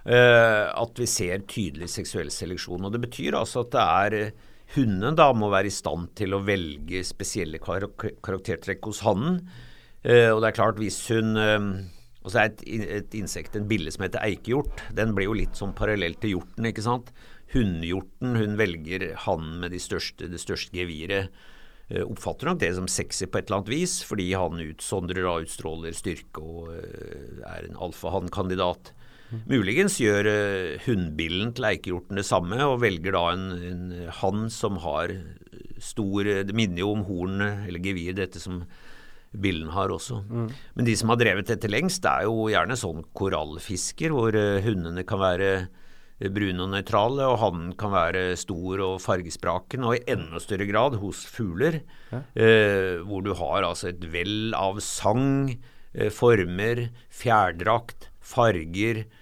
at vi ser tydelig seksuell seleksjon. Og Det betyr altså at det er eh, Hunden da må være i stand til å velge spesielle kar karaktertrekk hos hannen. Eh, og det er klart, hvis hun eh, og så er et, et insekt, en bille som heter eikehjort. Den blir jo litt sånn parallelt til hjorten, ikke sant. Hunnhjorten hun velger hannen med de største, det største geviret. Eh, oppfatter nok det som sexy på et eller annet vis, fordi han utsondrer og utstråler styrke og eh, er en alfahann-kandidat. Muligens gjør uh, hunnbillen til eikehjorten det samme, og velger da en, en hann som har stor Det minner jo om hornet, eller gevir, dette som billen har også. Men de som har drevet dette lengst, det er jo gjerne sånn korallfisker, hvor uh, hundene kan være brune og nøytrale, og hannen kan være stor og fargesprakende, og i enda større grad hos fugler, Ja. eh, hvor du har altså et vell av sang, eh, former, fjærdrakt, farger, eh,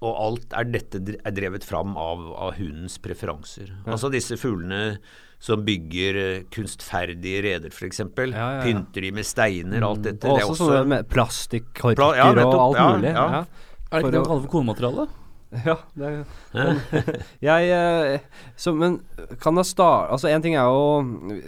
og alt er dette er drevet fram av, av hundens preferanser. Altså disse fuglene som bygger eh, kunstferdige reder, f.eks. Ja, ja, ja. Pynter de med steiner, alt dette. Og det er også sånne med plastikkorker Pla- ja, og alt Ja, mulig. ja. Ja. Er det ikke det man kaller for konemateriale? Ja, det men, jeg, eh, så, Men kan det starte Altså, én ting er jo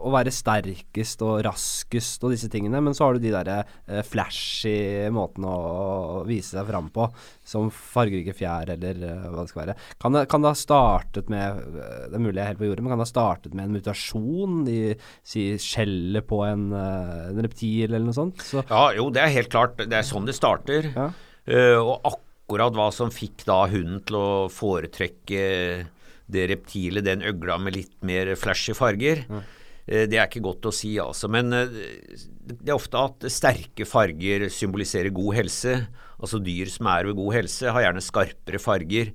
å være sterkest og raskest og disse tingene, men så har du de derre eh, flashy måtene å, vise seg fram på, som fargerike fjær eller eh, hva det skal være. Kan det, kan det ha startet med eh, Det er mulig jeg er helt på jordet, men kan det ha startet med en mutasjon De sier skjellet på en, eh, en reptil eller noe sånt? Så, Ja, jo, det er helt klart. Det er sånn det starter. Ja. Uh, og akkurat hva som fikk da hunden til å foretrekke det reptilet, den øgla med litt mer flashy farger, Mm. det er ikke godt å si, altså. Men eh, det er ofte at sterke farger symboliserer god helse. Altså dyr som er ved god helse, har gjerne skarpere farger.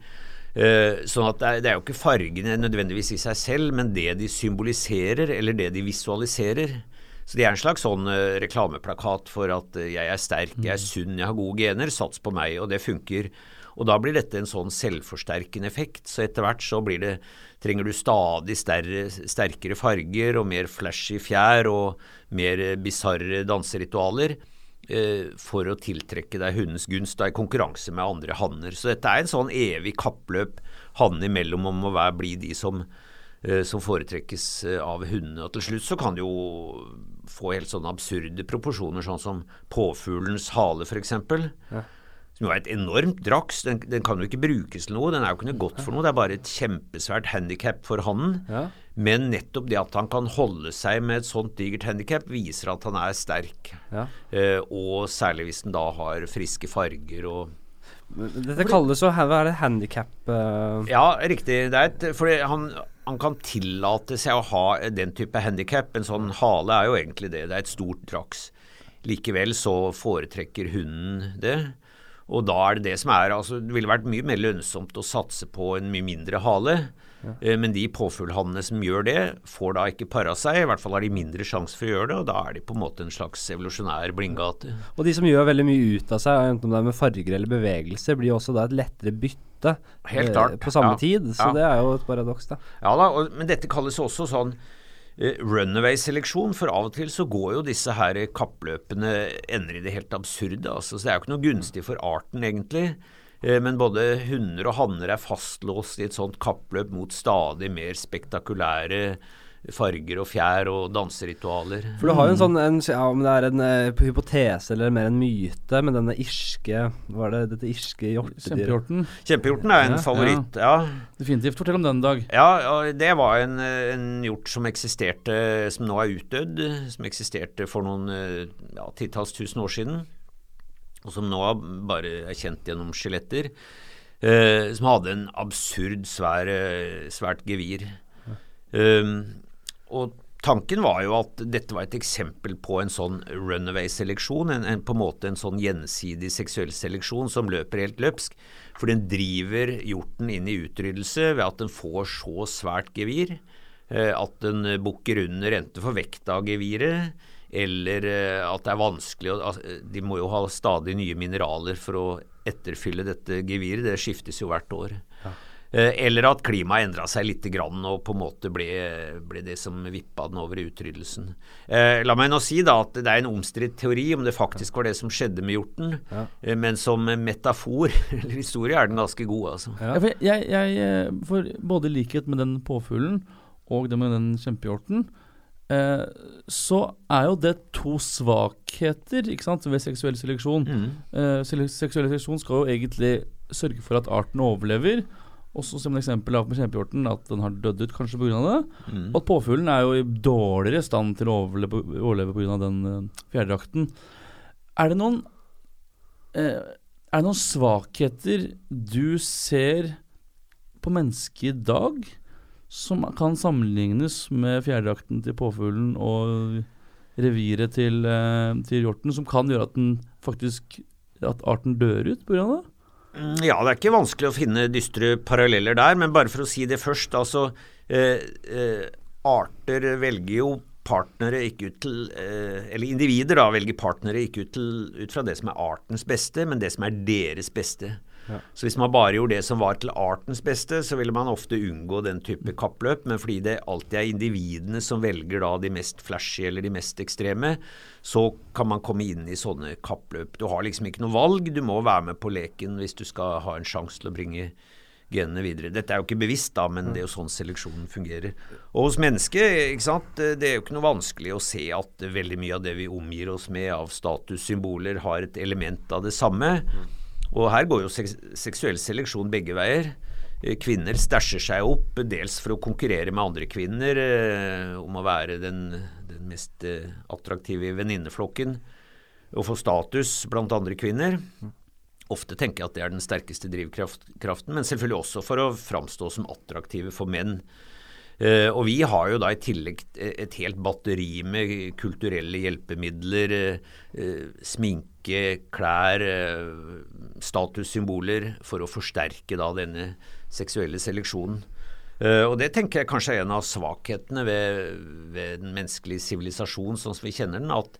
Eh, sånn at det er jo ikke fargene nødvendigvis i seg selv, men det de symboliserer, eller det de visualiserer. Så det er en slags sånn eh, reklameplakat for at eh, jeg er sterk, jeg er sunn, jeg har gode gener, sats på meg, og det funker. Og da blir dette en sånn selvforsterkende effekt, så etter hvert så blir det trenger du stadig sterre, sterkere farger og mer flashy fjær og mer eh, bisarre danseritualer eh, for å tiltrekke deg hundens gunst da, i konkurranse med andre hanner. Så dette er en sånn evig kappløp hannene imellom om å være, bli de som, eh, som foretrekkes av hundene. Og til slutt så kan det jo få helt sånne absurde proporsjoner, sånn som påfuglens hale f.eks. Som jo er et enormt draks. Den, den kan jo ikke brukes til noe. Den er jo ikke noe godt for noe. Det er bare et kjempesvært handikap for hannen. Ja. Men nettopp det at han kan holde seg med et sånt digert handikap, viser at han er sterk. Ja. Eh, og særlig hvis den da har friske farger og Dette kalles jo Hva er det handikap uh, Ja, riktig. Det er et, fordi han, han kan tillate seg å ha den type handikap. En sånn hale er jo egentlig det. Det er et stort draks. Likevel så foretrekker hunden det. Og da er det det som er altså Det ville vært mye mer lønnsomt å satse på en mye mindre hale. Eh, Men de påfuglhannene som gjør det, får da ikke para seg. I hvert fall har de mindre sjanse for å gjøre det, og da er de på en måte en slags evolusjonær blindgate. Og de som gjør veldig mye ut av seg, enten om det er med farger eller bevegelser, blir også da et lettere bytte Helt eh, klart, på samme ja. tid. Så Ja. det er jo et paradoks, da. Ja da, og, men dette kalles også sånn eh, runaway-seleksjon, for av og til så går jo disse her kappløpene ender i det helt absurde. Altså, så det er jo ikke noe gunstig for arten, egentlig. Eh, Men både hunder og hanner er fastlåst i et sånt kappløp mot stadig mer spektakulære farger og fjær og danseritualer. For du har jo en sånn en, ja, Om det er en uh, hypotese eller mer en myte med denne irske Hva er det dette irske hjortedyret? Kjempehjorten. Kjempehjorten er en Ja, favoritt, ja. Definitivt. Fortell om den, Dag. Ja, og det var en, en hjort som eksisterte, som nå er utdødd, som eksisterte for noen eh, ja, titalls tusen år siden, og som nå bare er kjent gjennom skjeletter, eh, som hadde en absurd svær, eh, svært gevir. Um, og tanken var jo at dette var et eksempel på en sånn runaway-seleksjon, en, en, på en måte en sånn gjensidig seksuell seleksjon som løper helt løpsk. For den driver hjorten inn i utryddelse ved at den får så svært gevir eh, at den bukker under enten for vekta av geviret, eller eh, at det er vanskelig å altså, De må jo ha stadig nye mineraler for å etterfylle dette geviret, det skiftes jo hvert år. Ja. Eller at klimaet endra seg litt grann og på en måte ble, ble det som vippa den over i utryddelsen. Eh, la meg nå si da at det er en omstridt teori om det faktisk var det som skjedde med hjorten, Ja. eh, men som metafor eller historie er den ganske god, altså. Ja. For jeg, jeg, eh, for både likhet med den påfuglen og det med den kjempehjorten, eh, så er jo det to svakheter ikke sant, ved seksuell seleksjon. Mm. Eh, seksuell seleksjon skal jo egentlig sørge for at arten overlever. Også som et eksempel av med kjempehjorten, at den har dødd ut kanskje pga. det. Mm. Og at påfuglen er jo i dårligere stand til å overleve, overleve pga. den uh, fjærdrakten. Er det noen eh, Er det noen svakheter du ser på mennesket i dag som kan sammenlignes med fjærdrakten til påfuglen og reviret til, eh, til hjorten, som kan gjøre at den faktisk at arten dør ut pga. det? Mm, Ja, det er ikke vanskelig å finne dystre paralleller der, men bare for å si det først. Altså, eh, eh, arter velger jo partnere ikke ut til eh, Eller individer da velger partnere ikke ut, til, ut fra det som er artens beste, men det som er deres beste. Ja. Så hvis man bare gjorde det som var til artens beste, så ville man ofte unngå den type kappløp. Men fordi det alltid er individene som velger da de mest flashy eller de mest ekstreme, så kan man komme inn i sånne kappløp. Du har liksom ikke noe valg, du må være med på leken hvis du skal ha en sjanse til å bringe genene videre. Dette er jo ikke bevisst, da, men det er jo sånn seleksjonen fungerer. Og hos mennesket, det er jo ikke noe vanskelig å se at veldig mye av det vi omgir oss med av statussymboler, har et element av det samme. Og her går jo seksuell seleksjon begge veier. Eh, Kvinner stæsjer seg opp, dels for å konkurrere med andre kvinner eh, om å være den, den mest eh, attraktive i venninneflokken, og få status blant andre kvinner. Ofte tenker jeg at det er den sterkeste drivkraften, men selvfølgelig også for å framstå som attraktive for menn. Eh, og vi har jo da i tillegg et helt batteri med kulturelle hjelpemidler, eh, eh, sminke, klær, eh, statussymboler, for å forsterke da denne seksuelle seleksjonen. Eh, og det tenker jeg kanskje er en av svakhetene ved, ved den menneskelige sivilisasjon sånn som vi kjenner den. at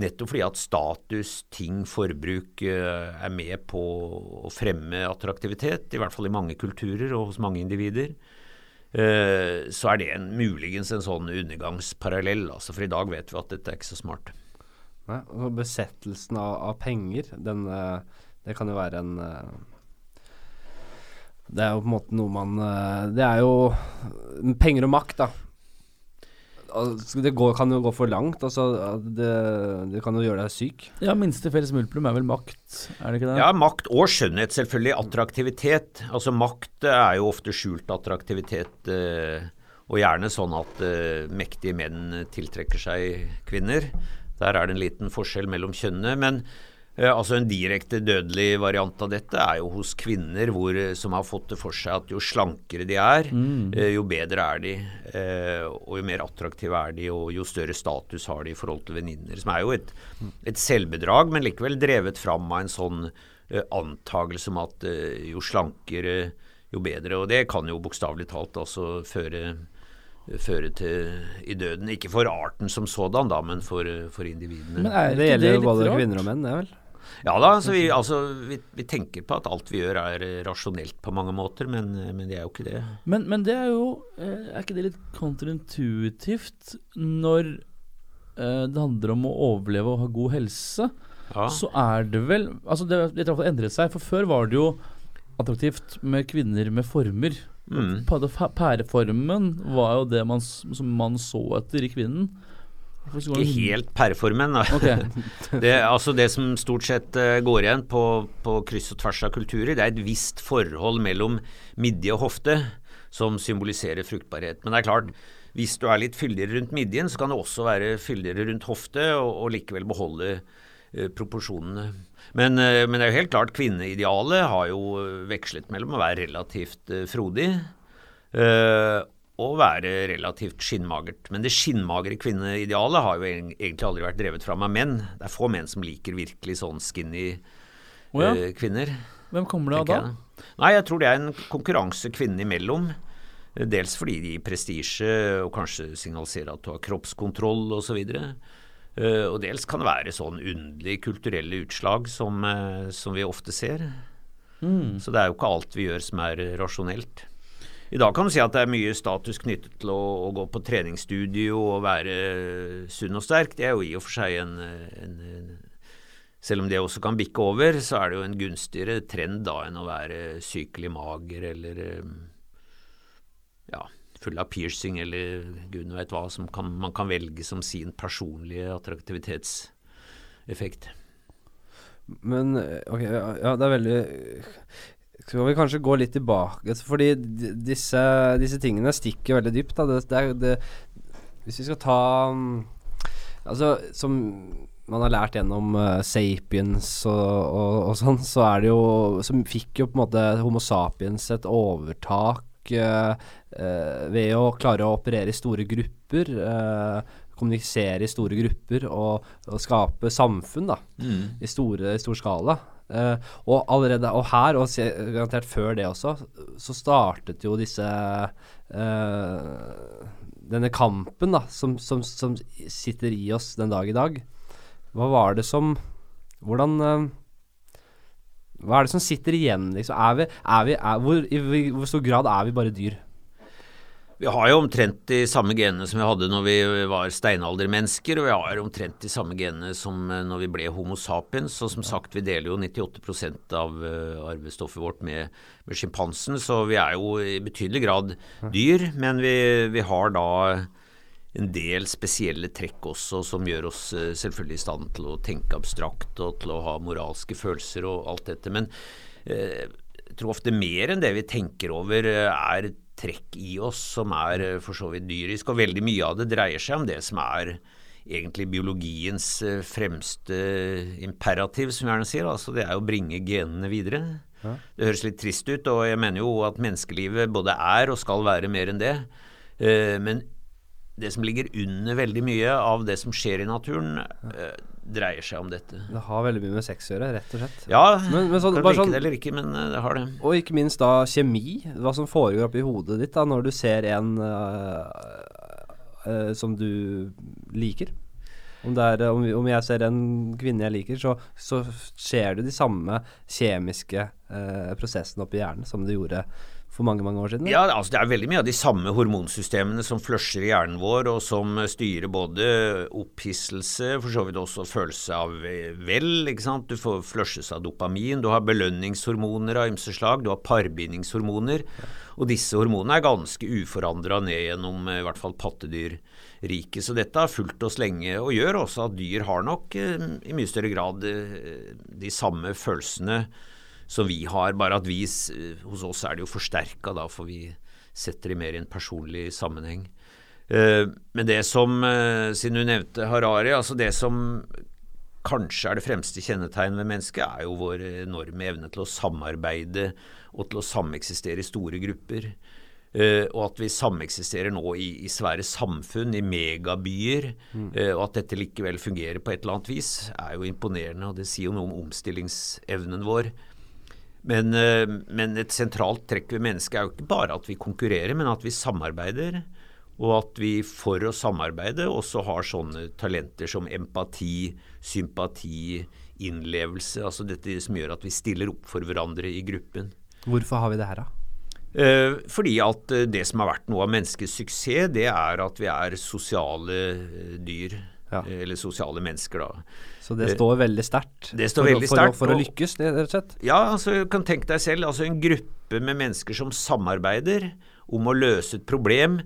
Nettopp fordi at status, ting, forbruk eh, er med på å fremme attraktivitet, i hvert fall i mange kulturer og hos mange individer, eh, så er det en, muligens en sånn undergangsparallell. Altså, for i dag vet vi at dette er ikke så smart. Nei, og besettelsen av, av penger, den, eh, det kan jo være en Det er jo på en måte noe man Det er jo penger og makt, da. Altså, Det går, kan jo gå for langt. Altså, det, det kan jo gjøre deg syk. Ja, minste felles multiplum er vel makt, er det ikke det? Ja, makt og skjønnhet, selvfølgelig. Attraktivitet. Altså Makt er jo ofte skjult attraktivitet, eh, og gjerne sånn at eh, mektige menn tiltrekker seg kvinner. Der er det en liten forskjell mellom kjønnene. Men eh, altså en direkte dødelig variant av dette er jo hos kvinner hvor, eh, som har fått det for seg at jo slankere de er, mm. jo bedre er de. Eh, og jo mer attraktive er de, og jo større status har de i forhold til venninner. Som er jo et, et selvbedrag, men likevel drevet fram av en sånn eh, antagelse om at eh, jo slankere, jo bedre. Og det kan jo bokstavelig talt altså føre føre til i døden. Ikke for arten som sådan, da, men for, for individene. Men er Det det gjelder jo både rart? kvinner og menn, det vel? Ja da, altså, vi, altså, vi, vi tenker på at alt vi gjør er rasjonelt på mange måter, men, men det er jo ikke det. Men, men det er jo eh, Er ikke det litt kontraintuitivt når eh, det handler om å overleve og ha god helse? Ja. Så er det vel Altså, det, det har endret seg. For før var det jo attraktivt med kvinner med former. Mm. Pæreformen var jo det man, som man så etter i kvinnen. Ikke helt pæreformen. da. Det, altså det som stort sett eh, går igjen på, på kryss og tvers av kulturer, det er et visst forhold mellom midje og hofte som symboliserer fruktbarhet. Men det er klart, hvis du er litt fyldigere rundt midjen, så kan det også være fyldigere rundt hofte, og, og likevel beholde uh, proporsjonene. Men, uh, men det er jo helt klart, kvinneidealet har jo vekslet mellom å være relativt uh, frodig eh, og være relativt skinnmagert. Men det skinnmagre kvinneidealet har jo egentlig aldri vært drevet fram av menn. Det er få menn som liker virkelig sånn skinny oh, ja. eh, kvinner. Hvem kommer det av da? jeg. Nei, jeg tror det er en konkurranse kvinnene imellom. Eh, Dels fordi de gir prestisje og kanskje signaliserer at du har kroppskontroll osv. Uh, og dels kan det være sånn underlige kulturelle utslag som, eh, som vi ofte ser. Mm. Så det er jo ikke alt vi gjør som er rasjonelt. I dag kan du si at det er mye status knyttet til å, å gå på treningsstudio og være sunn og sterk. Det er jo i og for seg en, en, en Selv om det også kan bikke over, så er det jo en gunstigere trend da enn å være sykelig mager eller eh, ja, full av piercing eller gud vet hva som kan, man kan velge som sin personlige attraktivitetseffekt. Men eh, ok, ja, det er veldig Skal vi kanskje gå litt tilbake? Fordi disse, disse tingene stikker veldig dypt. Da. Det, det, det, hvis vi skal ta mm, Altså, som man har lært gjennom uh, Sapiens og, og, og, sånn, så er det jo Som fikk jo på en måte Homo sapiens et overtak uh, uh, ved å klare å operere i store grupper. Kommunisere i store grupper og, og skape samfunn da, mm. i, store, i stor skala. og allerede Og her, og garantert før det også, så startet jo disse denne kampen da, som, som, som, sitter i oss den dag i dag. Hva var det som Hvordan uh, Hva er det som sitter igjen, liksom? Er vi, er vi, er, hvor, I hvor stor grad er vi bare dyr? Vi har jo omtrent de samme genene som vi hadde når vi var steinaldermennesker, og vi har omtrent de samme genene som eh, når vi ble Homo sapiens. Og som sagt, vi deler jo 98 av uh, arvestoffet vårt med, med sjimpansen, så vi er jo i betydelig grad dyr. Men vi, vi har da en del spesielle trekk også som gjør oss uh, selvfølgelig i stand til å tenke abstrakt og til å ha moralske følelser og alt dette. Men jeg tror ofte mer enn det vi tenker over, er trekk i oss som er uh, for så vidt dyrisk. Og veldig mye av det dreier seg om det som er egentlig biologiens fremste imperativ, som vi gjerne sier. Altså det er å bringe genene videre. Ja. Det høres litt trist ut, og jeg mener jo at menneskelivet både er og skal være mer enn det. Men det som ligger under veldig mye av det som skjer i naturen, dreier seg om dette. Det har veldig mye med sex å gjøre, rett og slett. Ja, men, men sånn, kan like sånn, det eller ikke, men uh, det har det. Og ikke minst da kjemi. Hva som foregår oppi hodet ditt da når du ser en uh, som du liker. Om, er, om, om, jeg ser en kvinne jeg liker, så, så skjer det de samme kjemiske prosessene oppi hjernen som det gjorde for mange mange år siden? Ja, altså Det er veldig mye av de samme hormonsystemene som flusher i hjernen vår, og som styrer både opphisselse, for så vidt også følelse av vel. ikke sant? Du får flushes av dopamin, du har belønningshormoner av ymse slag, du har parbindingshormoner. Og disse hormonene er ganske uforandra ned gjennom i hvert fall pattedyrriket. Så dette har fulgt oss lenge, og gjør også at dyr har nok eh, i mye større grad eh, de samme følelsene som vi har, bare at vi hos oss er det jo forsterka, da, for vi setter det mer i en personlig sammenheng. Uh, men det som, uh, siden du nevnte Harari, altså det som kanskje er det fremste kjennetegnet ved mennesket, er jo vår enorme evne til å samarbeide og til å sameksistere i store grupper. Uh, og at vi sameksisterer nå i, i svære samfunn, i megabyer, mm. uh, og at dette likevel fungerer på et eller annet vis, er jo imponerende. Og det sier jo noe om omstillingsevnen vår. Men, eh, men, et sentralt trekk ved mennesket er jo ikke bare at vi konkurrerer, men at vi samarbeider. Og at vi for å samarbeide også har sånne talenter som empati, sympati, innlevelse. Altså dette som gjør at vi stiller opp for hverandre i gruppen. Hvorfor har vi det her, da? Eh, fordi at eh, det som har vært noe av menneskets suksess, det er at vi er sosiale dyr. Ja. Eller sosiale mennesker, da. Så det står veldig sterkt for, veldig for, for, for, å lykkes, rett og slett? Ja, altså kan tenke deg selv. altså En gruppe med mennesker som samarbeider om å løse et problem,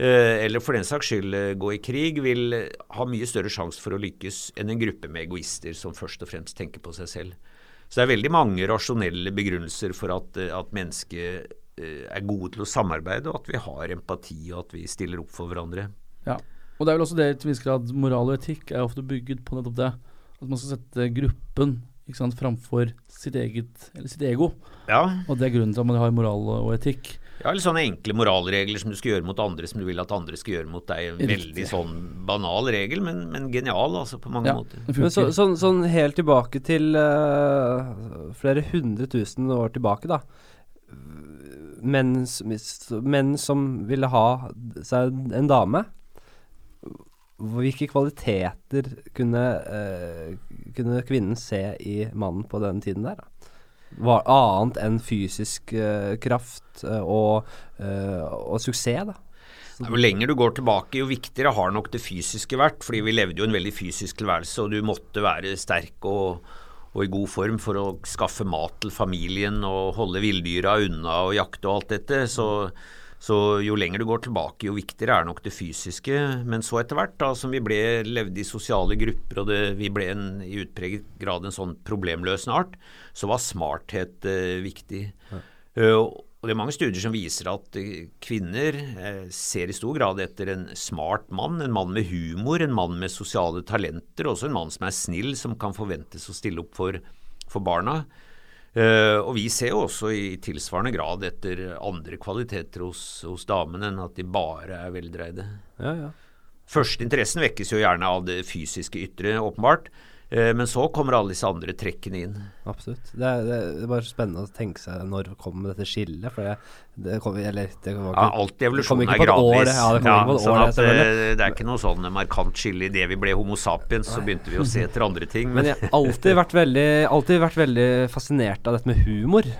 eh, eller for den saks skyld eh, gå i krig, vil ha mye større sjanse for å lykkes enn en gruppe med egoister som først og fremst tenker på seg selv. Så det er veldig mange rasjonelle begrunnelser for at, eh, at mennesket eh, er gode til å samarbeide, og at vi har empati, og at vi stiller opp for hverandre. Ja, og det er vel også det til viss grad moral og etikk er ofte bygget på nettopp det. At man skal sette gruppen ikke sant, framfor sitt eget, eller sitt ego. Ja. Og det er grunnen til at man har moral og etikk. Ja, eller sånne enkle moralregler som du skal gjøre mot andre, som du vil at andre skal gjøre mot deg. En veldig sånn banal regel, men, men genial altså på mange ja, måter. Men så, sånn, sånn, helt tilbake til uh, flere hundre tusen år tilbake, da. Menn, menn som ville ha seg en dame hvilke kvaliteter kunne, uh, kunne, kvinnen se i mannen på den tiden der? Da? Var annet enn fysisk uh, kraft uh, og, og, suksess, da? Jo lenger du går tilbake, jo viktigere har nok det fysiske vært. Fordi vi levde jo en veldig fysisk tilværelse, og du måtte være sterk og, og i god form for å skaffe mat til familien og holde villdyra unna og jakte og alt dette. Så så jo lenger du går tilbake, jo viktigere er nok det fysiske. Men så etter hvert, da som vi ble, levde i sosiale grupper og det, vi ble en, i utpreget grad en sånn problemløsende art, så var smarthet eh, viktig. Ja. Uh, og det er mange studier som viser at eh, kvinner eh, ser i stor grad etter en smart mann, en mann med humor, en mann med sosiale talenter, også en mann som er snill, som kan forventes å stille opp for, for barna. Eh, og vi ser jo også i tilsvarende grad etter andre kvaliteter hos, hos damene enn at de bare er veldreide. Ja, ja. Førsteinteressen vekkes jo gjerne av det fysiske ytre, åpenbart. Eh, men så kommer alle disse andre trekkene inn. Absolutt. Det er, det er bare spennende å tenke seg når kommer dette skillet. For det, det kom, Eller det var Ja, alt i evolusjonen er år, gradvis. det. Ja, det kommer ikke på et sånn år, at eh, det er ikke noe sånn markant skille i det vi ble Homo sapiens, så begynte vi å se etter andre ting. Men jeg har alltid vært veldig, alltid vært veldig fascinert av dette med humor.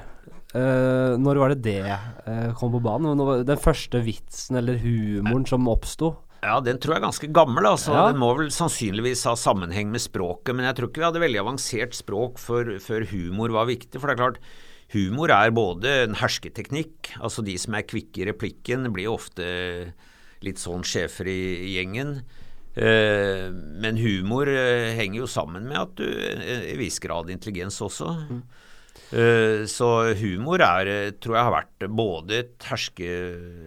Uh, når var det det uh, kom på banen? Den første vitsen eller humoren som oppsto? Ja, den tror jeg er ganske gammel. altså. Ja. Den må vel sannsynligvis ha sammenheng med språket, men jeg tror ikke vi hadde veldig avansert språk før, før humor var viktig. For det er klart, humor er både en hersketeknikk, altså de som er kvikke i replikken, blir ofte litt sånn sjefer i, gjengen. Eh, men humor eh, henger jo sammen med at du eh, i viss grad intelligens også. Eh, så humor er, eh, tror jeg har vært både et herske,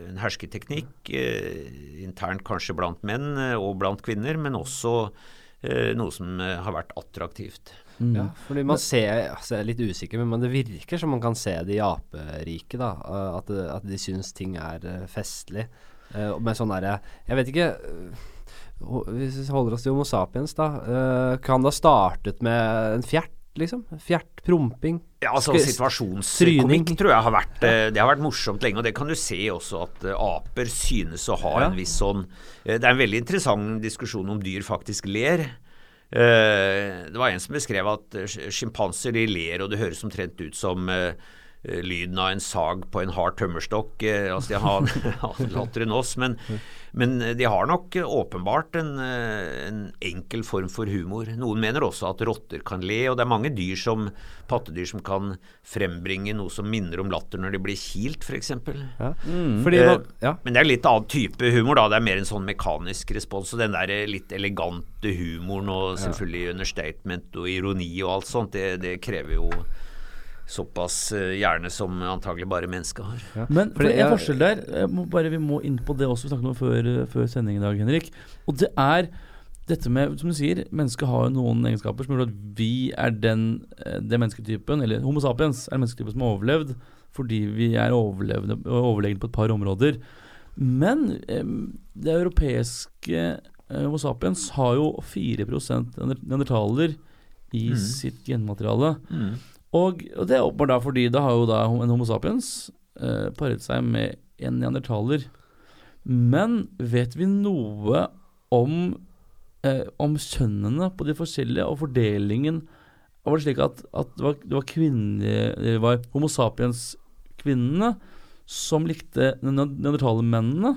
en hersketeknikk, eh, internt kanskje blant menn eh, og blant kvinner, men også eh, noe som eh, har vært attraktivt. Mm. Ja, fordi man ser altså Jeg er litt usikker, men det virker som man kan se det i aperiket. da eh, At, at de syns ting er eh, festlig. Eh, med sånn derre Jeg vet ikke eh, Hvis vi holder oss til Homo sapiens, da. eh, kan det ha startet med en fjert, liksom? Fjert, promping? Ja, altså Sk- Situasjonskomikk tror jeg har vært eh, Det har vært morsomt lenge, og det kan du se også at eh, aper synes å ha Ja. en viss sånn eh, Det er en veldig interessant diskusjon om dyr faktisk ler. Det var en som beskrev at sjimpanser ler, og det høres omtrent ut som lyden av en sag på en hard tømmerstokk. eh, Altså de har latter enn oss, men, men de har nok eh, åpenbart en, eh, en enkel form for humor. Noen mener også at rotter kan le, og det er mange dyr som pattedyr som kan frembringe noe som minner om latter når de blir kilt, f.eks. Ja. Mm. Eh, man, ja. Men det er litt annen type humor, da. Det er mer en sånn mekanisk respons. Og den der eh, litt elegante humoren og selvfølgelig understatement og ironi og alt sånt, det, det krever jo såpass eh, hjerne som antagelig bare mennesket har. Men for det er forskjell der. Må bare, vi må inn på det også vi snakket om før, eh, før sending i dag, Henrik. Og det er dette med, som du sier, mennesket har jo noen egenskaper som gjør at vi er den, eh, den mennesketypen, eller Homo sapiens er den mennesketypen som har overlevd fordi vi er overlevende, overlegne på et par områder. Men eh, det europeiske eh, Homo sapiens har jo 4% neandertaler i Mm. sitt genmateriale. Og, og det er åpenbart da fordi da har jo da en Homo sapiens eh, paret seg med en neandertaler. Men vet vi noe om, eh, om kjønnene på de forskjellige, og fordelingen? Var det slik at, at det, var, det var kvinner Det var Homo sapiens-kvinnene som likte neandertalermennene?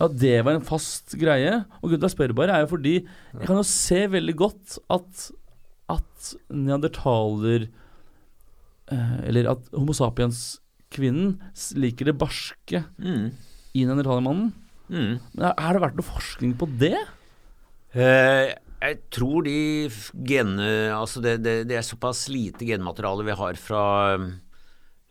At det var en fast greie? Og grunnen til at jeg spør bare, er jo fordi jeg kan jo se veldig godt at, at neandertaler Eller at Homo sapiens-kvinnen liker det barske Mm. i neandertalermannen. Mm. Men er- det vært noe forskning på det? Eh, jeg tror de genene Altså det, det, det er såpass lite genmateriale vi har fra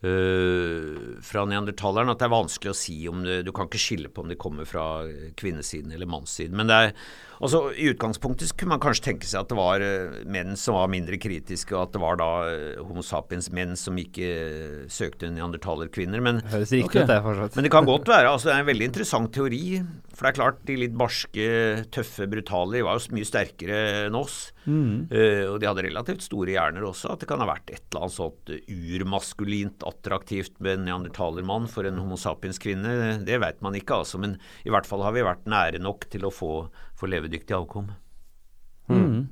øh, fra neandertaleren at det er vanskelig å si om det, Du kan ikke skille på om de kommer fra kvinnesiden eller mannssiden. Men det er, altså i utgangspunktet så kunne man kanskje tenke seg at det var øh, menn som var mindre kritiske, og at det var da øh, Homo sapiens menn som ikke øh, søkte neandertalerkvinner. Men Høres riktig Ok. ut, det, fortsatt. men det kan godt være. altså Det er en veldig interessant teori. For det er klart, de litt barske, tøffe, brutale de var jo mye sterkere enn oss. Eh, og de hadde relativt store hjerner også. At det kan ha vært et eller annet sånt urmaskulint attraktivt med en neandertalermann for en homo sapiens-kvinne. Det vet man ikke, altså. Men i hvert fall har vi vært nære nok til å få, få levedyktig avkom. Mm.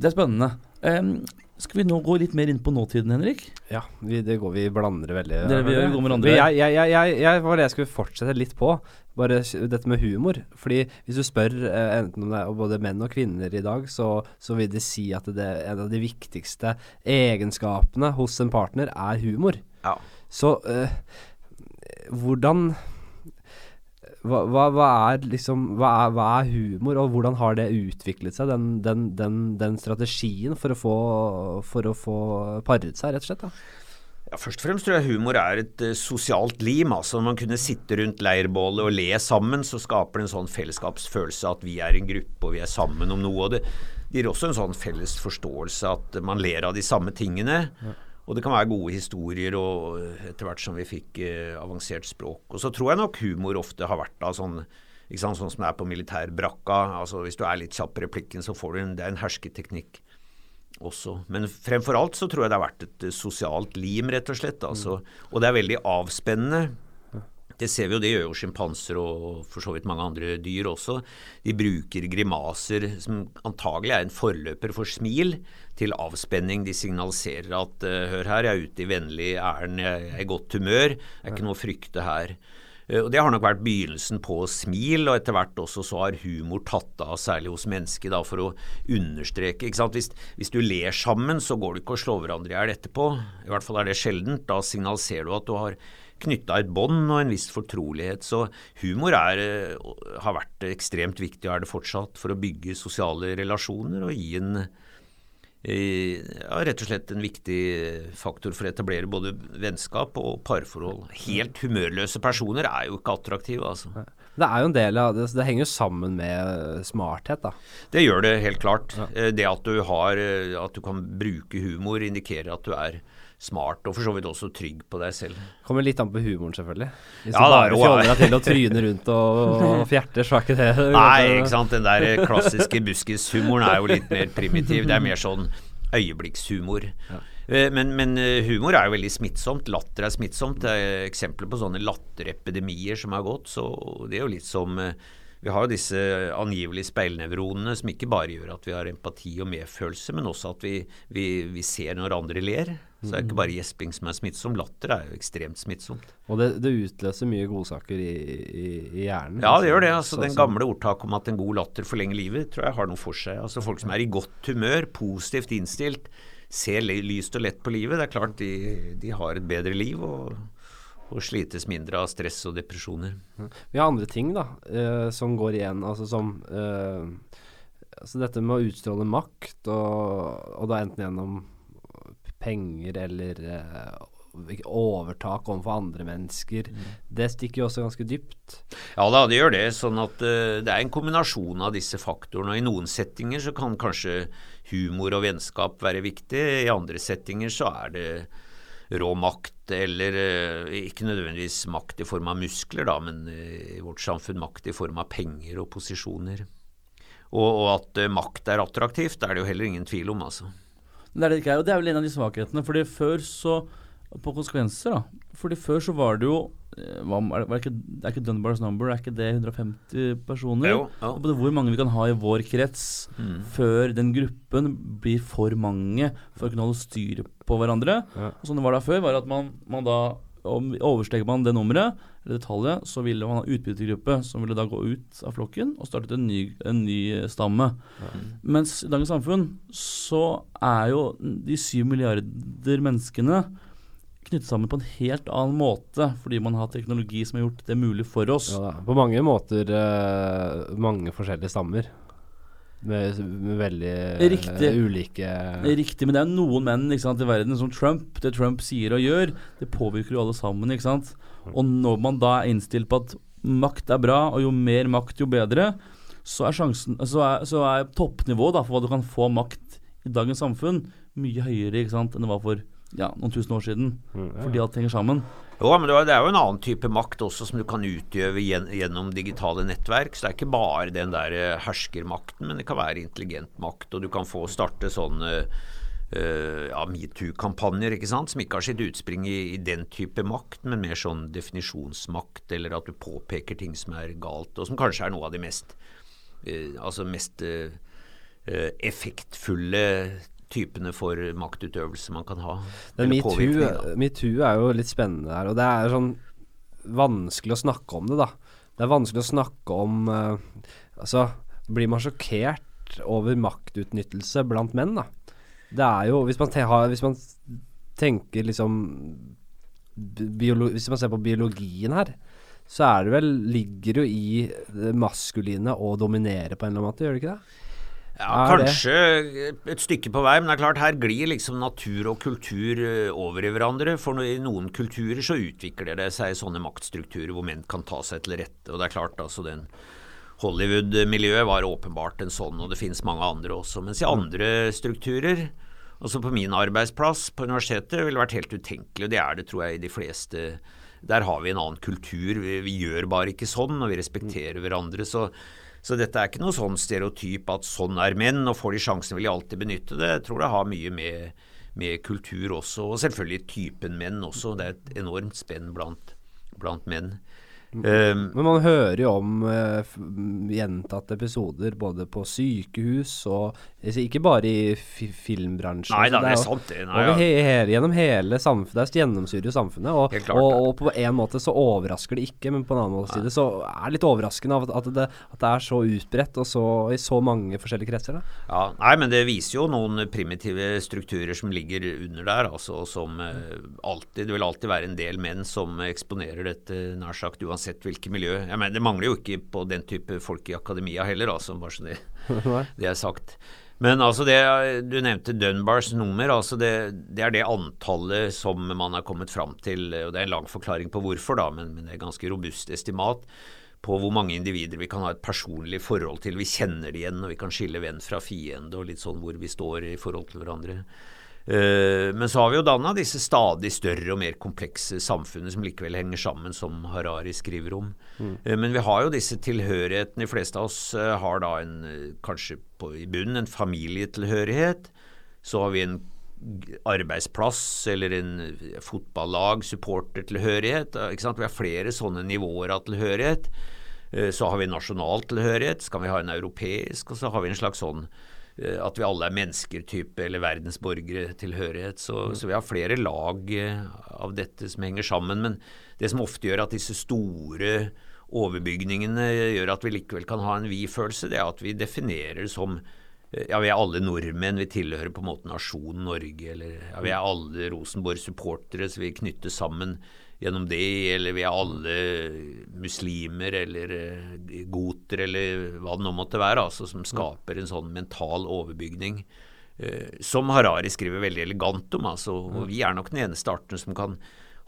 Det er spennende. Um, skal vi nå gå litt mer inn på nåtiden, Henrik? Ja, vi, det går vi blander veldig. Det vi går med andre. Jeg, jeg, jeg, jeg, jeg var det jeg skulle fortsette litt på. Bare dette med humor. Fordi hvis du spør eh, enten om det er både menn og kvinner i dag, så, så vil de si at det er en av de viktigste egenskapene hos en partner er humor. Ja. Så eh, hvordan hva, hva, hva er liksom hva er, hva er humor, og hvordan har det utviklet seg, den, den, den, den strategien for å få, for å få paret seg, rett og slett? da? Ja, Først og fremst tror jeg humor er et uh, sosialt lim. altså Når man kunne sitte rundt leirbålet og le sammen, så skaper det en sånn fellesskapsfølelse at vi er en gruppe og vi er sammen om noe. og Det, det gir også en sånn felles forståelse at man ler av de samme tingene. Ja. Og det kan være gode historier og etter hvert som vi fikk eh, avansert språk. Og så tror jeg nok humor ofte har vært da sånn ikke sant, sånn som det er på militærbrakka. altså Hvis du er litt kjapp i replikken, så får du en, det er en hersketeknikk også. Men fremfor alt så tror jeg det har vært et sosialt lim, rett og slett. Altså. Og det er veldig avspennende. Det ser vi jo, det gjør jo sjimpanser og for så vidt mange andre dyr også. De bruker grimaser som antagelig er en forløper for smil, til avspenning. De signaliserer at uh, hør her, jeg er ute i vennlig ærend, jeg er i godt humør, det er ikke noe å frykte her. Eh, og Det har nok vært begynnelsen på smil, og etter hvert også så har humor tatt av, særlig hos mennesket, da, for å understreke. ikke sant? Hvis, hvis, du ler sammen, så går du ikke og slår hverandre i hjel etterpå. I hvert fall er det sjeldent. Da signaliserer du at du har knytta et bånd og en viss fortrolighet. Så humor er, eh, har vært ekstremt viktig, og er det fortsatt, for å bygge sosiale relasjoner og gi en ja, rett og slett en viktig faktor for å etablere både vennskap og parforhold. Helt humørløse personer er jo ikke attraktive, altså. Det er jo en del av det, det henger jo sammen med smarthet, da. Det gjør det helt klart. Ja. Eh, det at du har eh, At du kan bruke humor, indikerer at du er smart, og for så vidt også trygg på deg selv. Kommer litt an på humoren, selvfølgelig. Hvis ja, du bare fjoller deg til og tryner rundt og, og fjerter, så er ikke det Nei, ikke sant. Den der klassiske buskishumoren er jo litt mer primitiv. Det er mer sånn øyeblikkshumor. Ja. Eh, men, men, eh, humor er jo veldig smittsomt. Latter er smittsomt. Det er eksempler på sånne latterepidemier som har gått. Så det er jo litt som eh, vi har jo disse angivelige speilnevronene som ikke bare gjør at vi har empati og medfølelse, men også at vi, vi, vi ser når andre ler. Så det er ikke bare gjesping som er smittsom, latter er jo ekstremt smittsomt. Og det, det utløser mye godsaker i, i, i, hjernen? Ja, det gjør det. altså Den gamle ordtaket om at en god latter forlenger livet, tror jeg har noe for seg. Altså Folk som er i godt humør, positivt innstilt, ser lyst og lett på livet, det er klart de, de har et bedre liv. og og slites mindre av stress og depresjoner. Vi har andre ting da, eh, som går igjen, altså som eh, altså dette med å utstråle makt, og, og da enten gjennom penger eller eh, overtak overfor andre mennesker. Mm. Det stikker jo også ganske dypt. Ja da, det gjør det. Sånn at uh, det er en kombinasjon av disse faktorene. og I noen settinger så kan kanskje humor og vennskap være viktig. I andre settinger så er det rå makt, eller uh, ikke nødvendigvis makt i form av muskler, da, men uh, i vårt samfunn makt i form av penger og posisjoner. Og, og at makt er attraktivt, er det jo heller ingen tvil om, altså. Det er, det, ikke, og det er vel en av de svakhetene. fordi før så På konsekvenser, da. Fordi før så var det jo hva, er, det, ikke, det er ikke Dunbars number, er ikke det 150 personer? Jo, jo. Hvor mange vi kan ha i vår krets mm. før den gruppen blir for mange for å kunne holde styr på hverandre. Ja. Og sånn det var da før, var at man, man da Oversteger man det nummeret, eller det tallet, så ville man ha utbyttergruppe som ville da gå ut av flokken og startet en ny, en ny stamme. Ja. Mens i dagens samfunn så er jo de syv milliarder menneskene knyttet sammen på en helt annen måte, fordi man har teknologi som har gjort det mulig for oss. Ja, på mange måter uh, mange forskjellige stammer. Med, med veldig Riktig. ulike Riktig, men det er noen menn sant, i verden som Trump. Det Trump sier og gjør, det påvirker jo alle sammen. ikke sant? Og når man da er innstilt på at makt er bra, og jo mer makt, jo bedre, så er, sjansen, så er, så er toppnivået da, for hva du kan få makt i dagens samfunn, mye høyere ikke sant, enn det var for ja, noen tusen år siden. Mm, ja. Fordi alt henger sammen. Jo, men det er jo en annen type makt også som du kan utøve gjennom digitale nettverk. Så det er ikke bare den der eh, herskermakten, men det kan være intelligent makt. Og du kan få starte sånne Uh, ja, metoo-kampanjer ikke sant, som ikke har sitt utspring i, i, den type makt, men mer sånn definisjonsmakt, eller at du påpeker ting som er galt, og som kanskje er noe av de mest, uh, altså mest uh, effektfulle typene for maktutøvelse man kan ha. Metoo Me er jo litt spennende her, og det er sånn vanskelig å snakke om det, da. Det er vanskelig å snakke om uh, Altså, blir man sjokkert over maktutnyttelse blant menn, da? Det er jo Hvis man, har, hvis man tenker liksom Hvis man ser på biologien her, så er det vel Ligger jo i det maskuline å dominere på en eller annen måte, gjør det ikke det? Ja, kanskje et stykke på vei, men det er klart her glir liksom natur og kultur eh, over i hverandre. For i noen kulturer så utvikler det seg sånne maktstrukturer hvor menn kan ta seg til rette. Og det er klart altså den Hollywood-miljøet var åpenbart en sånn, og det finnes mange andre også. Mens i andre strukturer, også på min arbeidsplass på universitetet, ville vært helt utenkelig. Og det er det, tror jeg, i de fleste Der har vi en annen kultur. Vi, vi gjør bare ikke sånn, og vi respekterer hverandre. Så, så dette er ikke noe sånn stereotyp at sånn er menn, og får de sjansen vil de alltid benytte det. Jeg tror det har mye med, med kultur også, og selvfølgelig typen menn også. Det er et enormt spenn blant, blant menn. Um, Men man hører jo om uh, gjentatte episoder både på sykehus og altså, Ikke bare i fi filmbransjen. Nei altså, da, det er jo sant det. Nei, ja. he he gjennom hele samfunnet. Det gjennomsyrer jo samfunnet. Og, klart, og, og på en måte så overrasker det ikke, men på en annen måte side så er det litt overraskende at, at, det, at det er så utbredt og så, i så mange forskjellige kretser. Da. Ja, nei, men det viser jo noen primitive strukturer som ligger under der, altså, som uh, alltid Det vil alltid være en del menn som eksponerer dette, nær sagt uansett hvilket miljø. Jeg mener, Det mangler jo ikke på den type folk i akademia heller, altså, bare så det, det er sagt. Men altså det, du nevnte Dunbars nummer. altså det, det er det antallet som man har kommet fram til. og Det er en lang forklaring på hvorfor, da, men, men det er et ganske robust estimat på hvor mange individer vi kan ha et personlig forhold til. Vi kjenner det igjen, og vi kan skille venn fra fiende, og litt sånn hvor vi står i forhold til hverandre. Eh, men så har vi jo danna disse stadig større og mer komplekse samfunnene som likevel henger sammen, som Harari skriver om. Mm. men vi har jo disse tilhørighetene. De fleste av oss eh, har da en, eh, kanskje på, i bunnen en familietilhørighet. Så har vi en arbeidsplass eller en eh, fotballag, supportertilhørighet. eh, Vi har flere sånne nivåer av tilhørighet. Eh, Så har vi nasjonal tilhørighet, så kan vi ha en europeisk, og så har vi en slags sånn eh, at vi alle er mennesker-type eller verdensborgere tilhørighet. Så, så vi har flere lag eh, av dette som henger sammen. Men det som ofte gjør at disse store overbygningene gjør at vi likevel kan ha en vi-følelse, det er at vi definerer det som eh, ja, vi er alle nordmenn, vi tilhører på en måte nasjonen Norge, eller ja, vi er alle Rosenborg-supportere, så vi knyttes sammen gjennom det, eller vi er alle muslimer eller eh, goter, eller hva det nå måtte være, altså som skaper en sånn mental overbygning. eh, som Harari skriver veldig elegant om, altså, og vi er nok den eneste arten som kan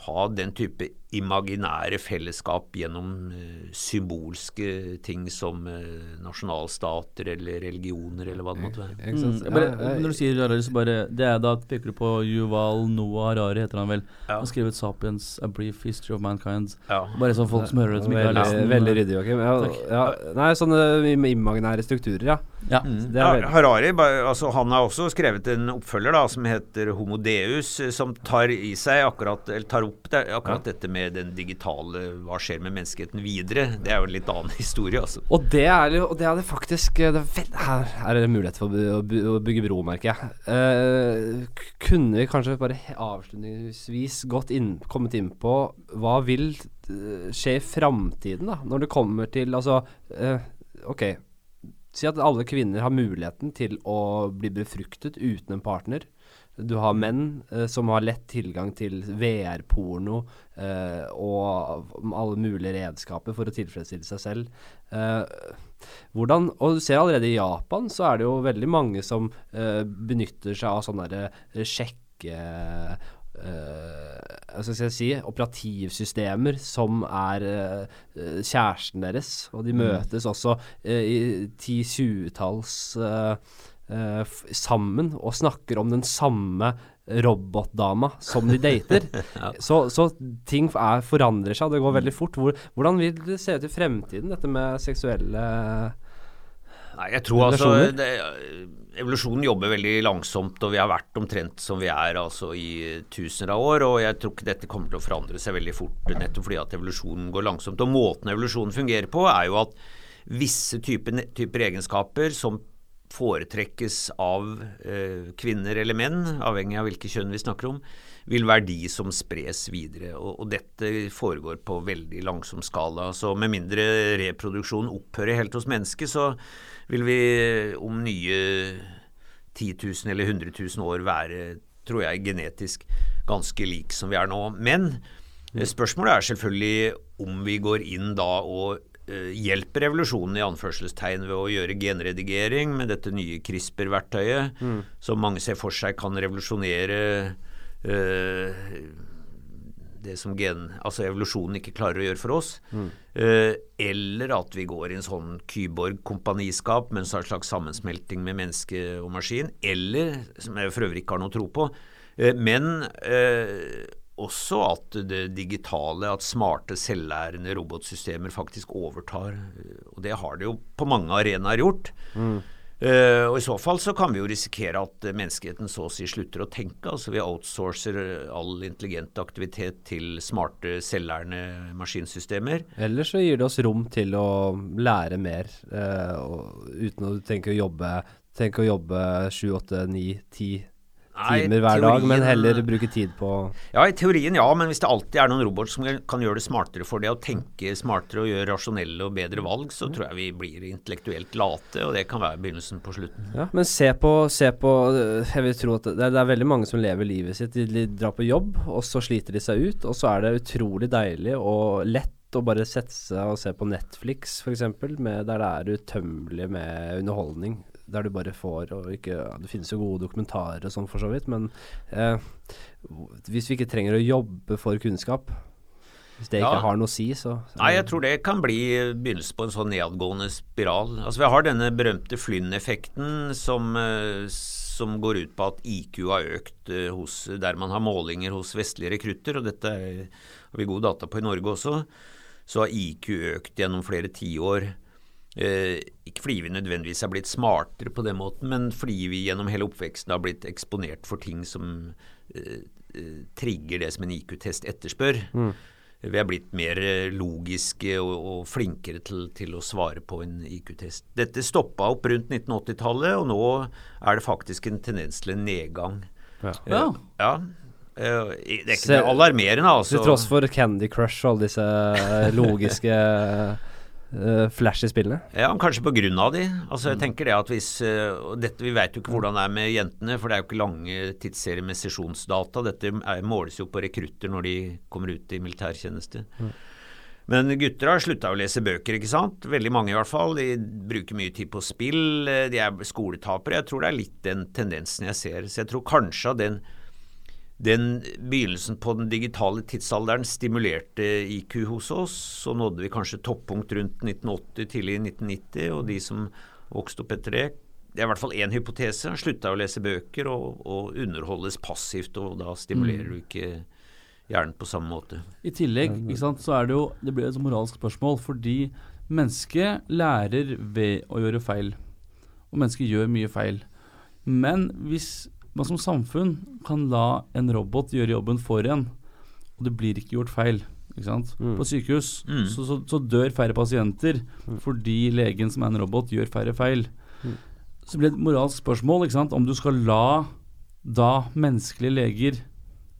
ha den type imaginære fellesskap gjennom eh, symbolske ting som eh, nasjonalstater eller religioner eller hva det måtte være. Mm, bare, når du sier Harari, så bare Det er da peker du på Yuval Noah Harari, heter han vel. Ja. Han har skrevet 'Sapiens A Brief History of Mankind'. Ja. Bare sånn folk som hører det, som ikke har lest den. veldig ryddig, Joakim. Ja, ja, nei, sånne imaginære strukturer, ja. Ja. Det er Ja, Harari altså, han har også skrevet en oppfølger da, som heter Homo Deus, eh, som tar i seg akkurat, eller tar opp det, akkurat dette med den digitale Hva skjer med menneskeheten videre? Det er jo en litt annen historie, altså. Og det er Og det er det faktisk det er Her er det mulighet for å å bygge bro, merker jeg. Eh, kunne vi kanskje bare avslutningsvis gått inn, kommet inn på hva vil eh, skje i framtiden, da? Når det kommer til Altså, eh, OK. Si at alle kvinner har muligheten til å bli befruktet uten en partner. Du har menn eh, som har lett tilgang til VR-porno eh, og alle mulige redskaper for å tilfredsstille seg selv. Eh, hvordan, og du ser allerede i Japan så er det jo veldig mange som eh, benytter seg av sånne eh, sjekke eh, hva skal jeg si, operativsystemer som er eh, kjæresten deres. Og de møtes også uh, i ti-tjuetalls uh, sammen og snakker om den samme robotdama som de dater. så, så ting er, forandrer seg, og det går veldig fort. Hvor, hvordan vil det se ut i fremtiden, dette med seksuelle Nei, jeg tror altså det, Evolusjonen jobber veldig langsomt, og vi har vært omtrent som vi er altså i tusener av år. Og jeg tror ikke dette kommer til å forandre seg veldig fort, nettopp fordi at evolusjonen går langsomt. Og måten evolusjonen fungerer på, er jo at visse typer, typer egenskaper som foretrekkes av eh, kvinner eller menn, avhengig av hvilke kjønn vi snakker om, vil være de som spres videre. Og, og dette foregår på veldig langsom skala. Så med mindre reproduksjon opphører helt hos mennesket, så vil vi om nye 10 000 eller 100 000 år være, tror jeg, genetisk ganske lik som vi er nå. Men eh, spørsmålet er selvfølgelig om vi går inn da og eh, hjelper revolusjonen i anførselstegn ved å gjøre genredigering med dette nye CRISPR-verktøyet, som mange ser for seg kan revolusjonere uh, det som gen, altså evolusjonen ikke klarer å gjøre for oss. Eh, eller at vi går i en sånn kyborg-kompaniskap med en slags sammensmelting med menneske og maskin. Eller, som jeg for øvrig ikke har noe tro på, uh, men eh, også at det digitale, at smarte, selvlærende robotsystemer faktisk overtar. Og det har det jo på mange arenaer gjort. Eh, og I så fall så kan vi jo risikere at eh, menneskeheten så å si slutter å tenke. altså Vi outsourcer all intelligent aktivitet til smarte, selvlærende maskinsystemer. Eller så gir det oss rom til å lære mer, uh, uten å tenke å jobbe Tenke å jobbe sju, åtte, ni, ti timer hver dag, men heller bruke tid på Ja, i teorien ja, men hvis det alltid er noen roboter som kan gjøre det smartere for det å tenke smartere og gjøre rasjonelle og bedre valg, så tror jeg vi blir intellektuelt late, og det kan være begynnelsen på slutten. Ja, men se på, se på øh, Jeg vil tro at det, det er veldig mange som lever livet sitt. De drar på jobb, og så sliter de seg ut. Og så er det utrolig deilig og lett å bare sette seg og se på Netflix f.eks., der det er utømmelig med underholdning. Der du bare får og ikke ja, Det finnes jo gode dokumentarer og sånn for så vidt, men eh, hvis vi ikke trenger å jobbe for kunnskap Hvis det ikke Ja. har noe å si, så Nei, jeg tror det kan bli begynnelsen på en sånn nedadgående spiral. Altså Vi har denne berømte Flynn-effekten som, eh, som går ut på at IQ har økt eh, hos, der man har målinger hos vestlige rekrutter, og dette har vi god data på i Norge også, så har IQ økt gjennom flere tiår. Eh, ikke fordi vi nødvendigvis er blitt smartere på den måten, men fordi vi gjennom hele oppveksten har blitt eksponert for ting som eh, eh, trigger det som en IQ-test etterspør. Vi er blitt mer logiske og, og flinkere til, til å svare på en IQ-test. Dette stoppa opp rundt 1980-tallet, og nå er det faktisk en tendens til en nedgang. Ja. Eh, Ja. ja. Eh, Det er ikke Se- alarmerende, altså. Til tross for Candy Crush og alle disse logiske uh, i spillene. Ja, kanskje av de. Altså jeg tenker det at hvis eh, dette, Vi vet jo ikke hvordan det er med jentene, for det er jo ikke lange tidsserier med sesjonsdata. Dette er, måles jo på rekrutter når de kommer ut i militærtjeneste. Mm. Men gutter har slutta å lese bøker, ikke sant? Veldig mange i hvert fall. De bruker mye tid på spill. eh, De er skoletapere. Jeg tror det er litt den tendensen jeg ser. Så jeg tror kanskje at den den begynnelsen på den digitale tidsalderen stimulerte IQ hos oss. Så nådde vi kanskje toppunkt rundt 1980, tidlig 1990, og de som vokste opp etter det Det er i hvert fall én hypotese. Slutta å lese bøker og, og underholdes passivt, og da stimulerer du ikke hjernen på samme måte. I tillegg ikke sant, så er det jo Det blir et moralsk spørsmål, fordi mennesket lærer ved å gjøre feil. Og mennesket gjør mye feil. Men hvis man som samfunn kan la en robot gjøre jobben for en, og det blir ikke gjort feil ikke sant? Mm. På sykehus Mm. så, så, så dør færre pasienter fordi legen som er en robot, gjør færre feil. Mm. Så blir det et moralsk spørsmål ikke sant? om du skal la da menneskelige leger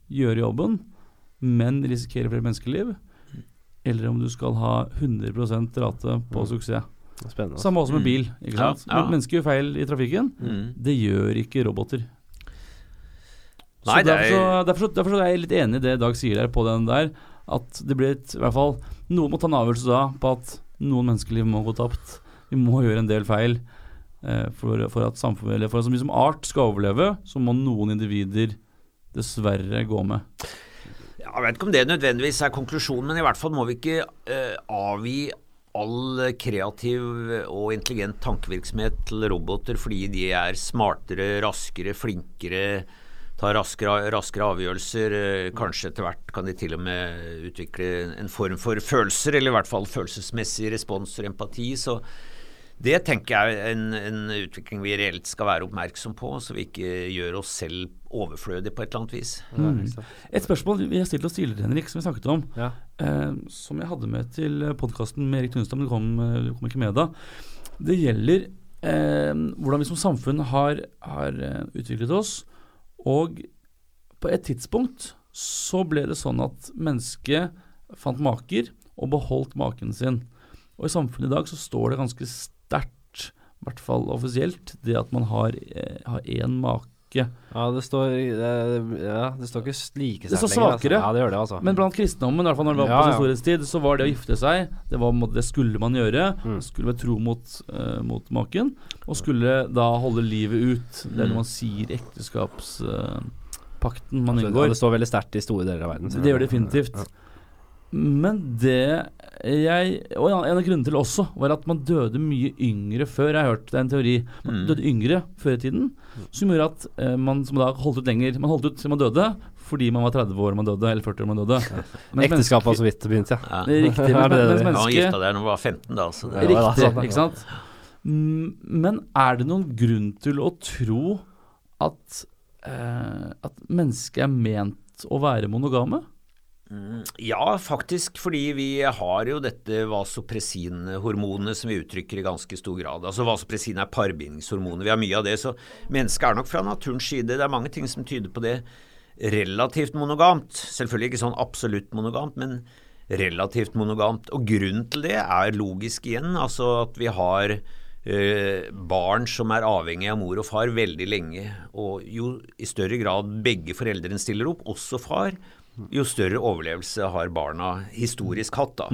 gjøre jobben, men risikere flere menneskeliv, eller om du skal ha 100 rate på Mm. suksess. Spennende. Samme også med Mm. bil. ikke sant? ja. Men Mennesker gjør feil i trafikken. Mm. Det gjør ikke roboter. Nei, så derfor, så, er derfor, så, derfor så er jeg litt enig i det Dag sier der på den der, at det blir et, i hvert fall Noen må ta en avgjørelse da på at noen menneskeliv må gå tapt. Vi må gjøre en del feil eh, for, for at samfunnet, eller for at vi som art skal overleve, så må noen individer dessverre gå med. Jeg vet ikke om det nødvendigvis er konklusjonen, men i hvert fall må vi ikke eh, avgi all kreativ og intelligent tankevirksomhet til roboter fordi de er smartere, raskere, flinkere, tar raskere, raskere avgjørelser. eh, Kanskje etter hvert kan de til og med utvikle en form for følelser, eller i hvert fall følelsesmessig respons og empati. Så det tenker jeg er en, en utvikling vi reelt skal være oppmerksom på, så vi ikke gjør oss selv overflødige på et eller annet vis. Mm. Et spørsmål vi har stilt oss tidligere, Henrik, som vi snakket om, Ja. eh, som jeg hadde med til podkasten med Erik Tunstad, men du kom, eh, kom ikke med da. Det gjelder eh, hvordan vi som samfunn har, har eh, utviklet oss. Og på et tidspunkt så ble det sånn at mennesket fant maker og beholdt maken sin. Og i samfunnet i dag så står det ganske sterkt, i hvert fall offisielt, det at man har eh, én make svake. Ja, det står, ja, det står ikke like Det står svakere. Altså. Ja, det gjør det, altså. Men blant kristendommen, i hvert fall når det var på ja. storhetstid, så var det å gifte seg Det, var, det skulle man gjøre. Mm. Skulle være tro mot, uh, mot maken. Og skulle da holde livet ut. Det er det man sier ekteskapspakten man Så- ja, inngår. det står veldig sterkt i store deler av verden. Det gjør det definitivt. Men det jeg Og en en av grunnene til også var at man døde mye yngre før. Jeg har hørt det er en teori. Man Mm. døde yngre før i tiden, som gjorde at eh, man som da holdt ut lenger Man holdt ut til man døde fordi man var 30 år man døde, eller 40 år man døde. Mens Ekteskapet har så vidt begynt, ja. Ja. det Riktig. Men, Mens, det det? mens Ja, han gifta deg når han var 15, da. Så det, Ja, da, Riktig, sant. ikke sant? Mm, Men er det noen grunn til å tro at, eh, at mennesket er ment å være monogame? Ja, faktisk, fordi vi har jo dette vasopressin-hormonet som vi uttrykker i ganske stor grad. Altså Vasopressin er parbindingshormonet. Vi har mye av det, så mennesket er nok fra naturens side. Det er mange ting som tyder på det. Relativt monogamt. Selvfølgelig ikke sånn absolutt monogamt, men relativt monogamt. Og grunnen til det er logisk igjen, altså at vi har eh, barn som er avhengig av mor og far veldig lenge. Og jo i større grad begge foreldrene stiller opp, også far, jo større overlevelse har barna historisk hatt. da.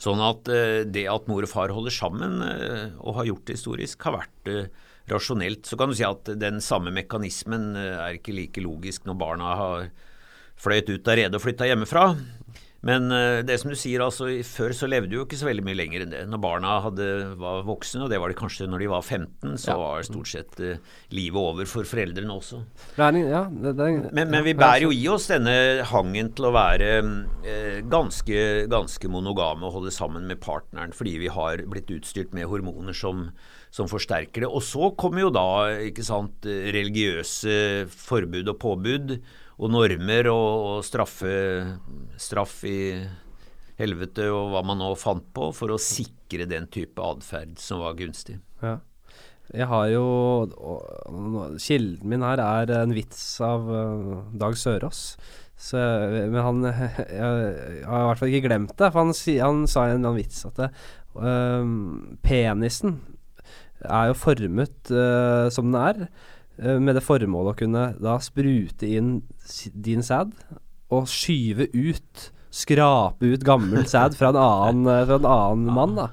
Sånn at uh, det at mor og far holder sammen, uh, og har gjort det historisk, har vært uh, rasjonelt. Så kan du si at den samme mekanismen er ikke like logisk når barna har fløyet ut av redet og flytta hjemmefra. Men eh, det som du sier, altså før så levde du jo ikke så veldig mye lenger enn det. Når barna hadde, var voksne, og det var de kanskje når de var 15, så var stort sett uh, livet over for foreldrene også. Er, ja, det, det Men, men vi bærer jo i oss denne hangen til å være uh, ganske, ganske monogame og holde sammen med partneren fordi vi har blitt utstyrt med hormoner som, som forsterker det. Og så kommer jo da ikke sant, religiøse forbud og påbud og normer og, og straffe, straff i helvete og hva man nå fant på for å sikre den type atferd som var gunstig. Ja. Jeg har jo Kilden min her er en vits av eh, Dag Sørås. Så, men han jeg, jeg har i hvert fall ikke glemt det, for han, han sa i en annen vits at det, øhm, penisen er jo formet øh, som den er, øh, med det formålet å kunne da sprute inn din sæd og skyve ut, skrape ut gammel sæd fra en annen, øh, fra en annen mann. da.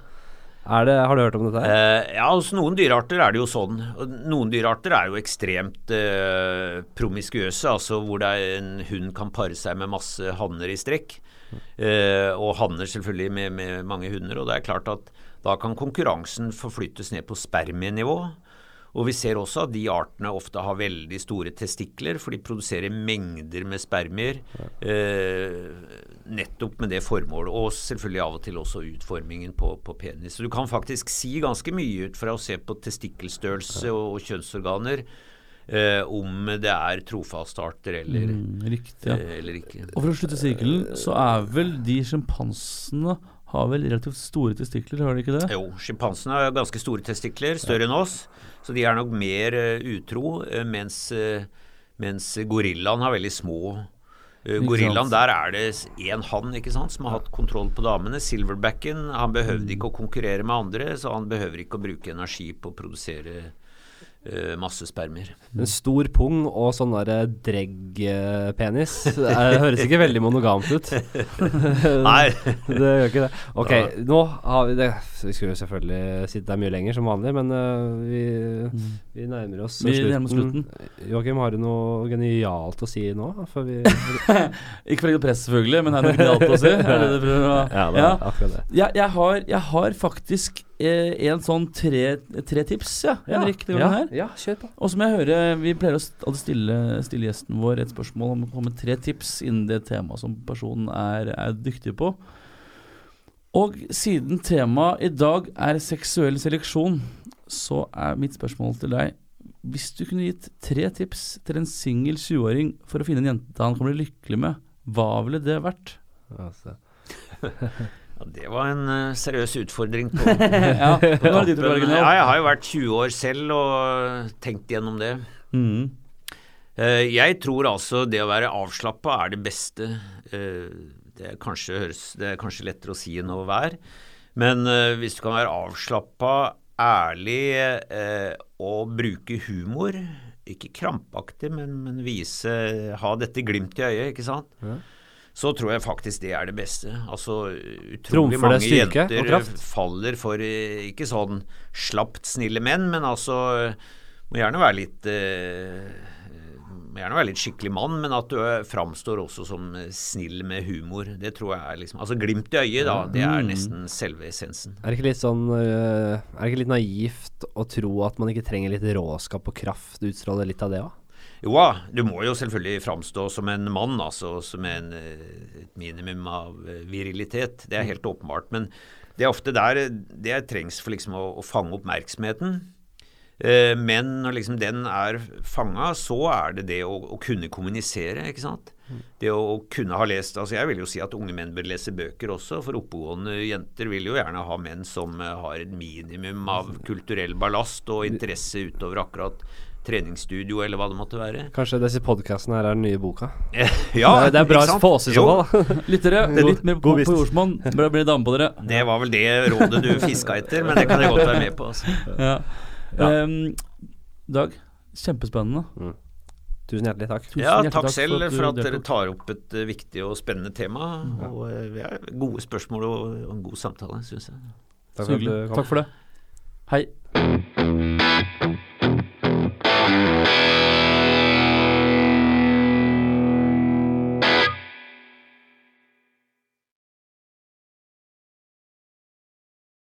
Det, har du hørt om dette? Eh, ja, hos noen dyrearter er det jo sånn. Noen dyrearter er jo ekstremt uh, promiskuøse, altså hvor en hund kan pare seg med masse hanner i strekk. Uh, og hanner selvfølgelig med, med mange hunder. Og det er klart at da kan konkurransen forflyttes ned på spermienivå. Og vi ser også at de artene ofte har veldig store testikler, for de produserer mengder med spermier. Eh, nettopp med det formålet, og selvfølgelig av og til også utformingen på, på penis. Så du kan faktisk si ganske mye ut fra å se på testikkelstørrelse og, og kjønnsorganer eh, om det er trofaste arter eller, Mm, riktig, ja. eh, eller ikke. Og for å slutte sirkelen, så er vel de sjimpansene har vel relativt store testikler, har de ikke det? Jo, sjimpansene har ganske store testikler, større enn oss, så de er nok mer eh, utro, eh, mens, eh, mens gorillaen har veldig små Gorillaen, der er det én hann ikke sant, som har hatt kontroll på damene. Silverbacken han behøvde ikke å konkurrere med andre, så han behøver ikke å bruke energi på å produsere masse spermer. En stor pung og sånn derre dregg-penis eh, høres ikke veldig monogamt ut. Nei, det gjør ikke det. Ok, nå har vi det Vi skulle jo selvfølgelig sitte der mye lenger som vanlig, men uh, vi, vi nærmer oss Vi nærmer slutten. Joakim, har du noe genialt å si nå? Før vi Ikke for å legge press, selvfølgelig, men er det noe genialt å si? Er det det prøver å Ja, det er akkurat det. Jeg, jeg, har, jeg har faktisk eh, en sånn tre, tre tips, ja, Henrik. Ja, ja, kjør på. Og som jeg hører, Vi pleier å stille, stille gjesten vår et spørsmål om å komme med tre tips innen det temaet som personen er, er dyktig på. Og siden temaet i dag er seksuell seleksjon, så er mitt spørsmål til deg Hvis du kunne gitt tre tips til en singel 20-åring for å finne en jente han kan bli lykkelig med, hva ville det vært? Altså. ja, det var en uh, seriøs utfordring. På, ja, på ja, jeg har jo vært 20 år selv og tenkt gjennom det. Mm. Uh, Jeg tror altså det å være avslappa er det beste. Uh, Det er, kanskje, høres, det er kanskje lettere å si enn å være. Men hvis du kan være avslappa, ærlig og bruke humor ikke krampaktig, men, men vise Ha dette glimt i øyet, ikke sant. Ja. Så tror jeg faktisk det er det beste. Altså utrolig mange jenter faller for eh, ikke sånn slapt snille menn, men altså må gjerne være litt eh, må gjerne være litt skikkelig mann, men at du eh, framstår også som eh, snill med humor. Det tror jeg er liksom Altså glimt i øyet, da. Det er Mm. nesten selve essensen. Er det ikke litt sånn Er det ikke litt naivt å tro at man ikke trenger litt råskap og kraft? Utstråler litt av det òg? Jo da, du må jo selvfølgelig framstå som en mann, altså som en, eh, et minimum av eh, virilitet. Det er helt åpenbart. Men det er ofte der eh, det trengs for liksom å, å fange oppmerksomheten. Eh, Men når liksom den er fanga, så er det det å, å kunne kommunisere, ikke sant. Det å kunne ha lest altså Jeg vil jo si at unge menn bør lese bøker også, for oppegående jenter vil jo gjerne ha menn som har et minimum av kulturell ballast og interesse utover akkurat treningsstudio eller hva det måtte være. Kanskje disse podkastene her er den nye boka? Ja, det, er, det er bra for oss i så fall. Lyttere, er litt mer på, god på jordsmonn. Bør bli dame på dere. Det var vel det rådet du fiska etter, men det kan jeg godt være med på. Altså. Ja. Ja. Um, Dag, kjempespennende. Tusen hjertelig takk. Tusen Ja, hjertelig takk selv du for at dere tar opp et uh, viktig og spennende tema. Og eh, vi har gode spørsmål og, og en god samtale, syns jeg. Takk for at. Takk for det. Hei. Show.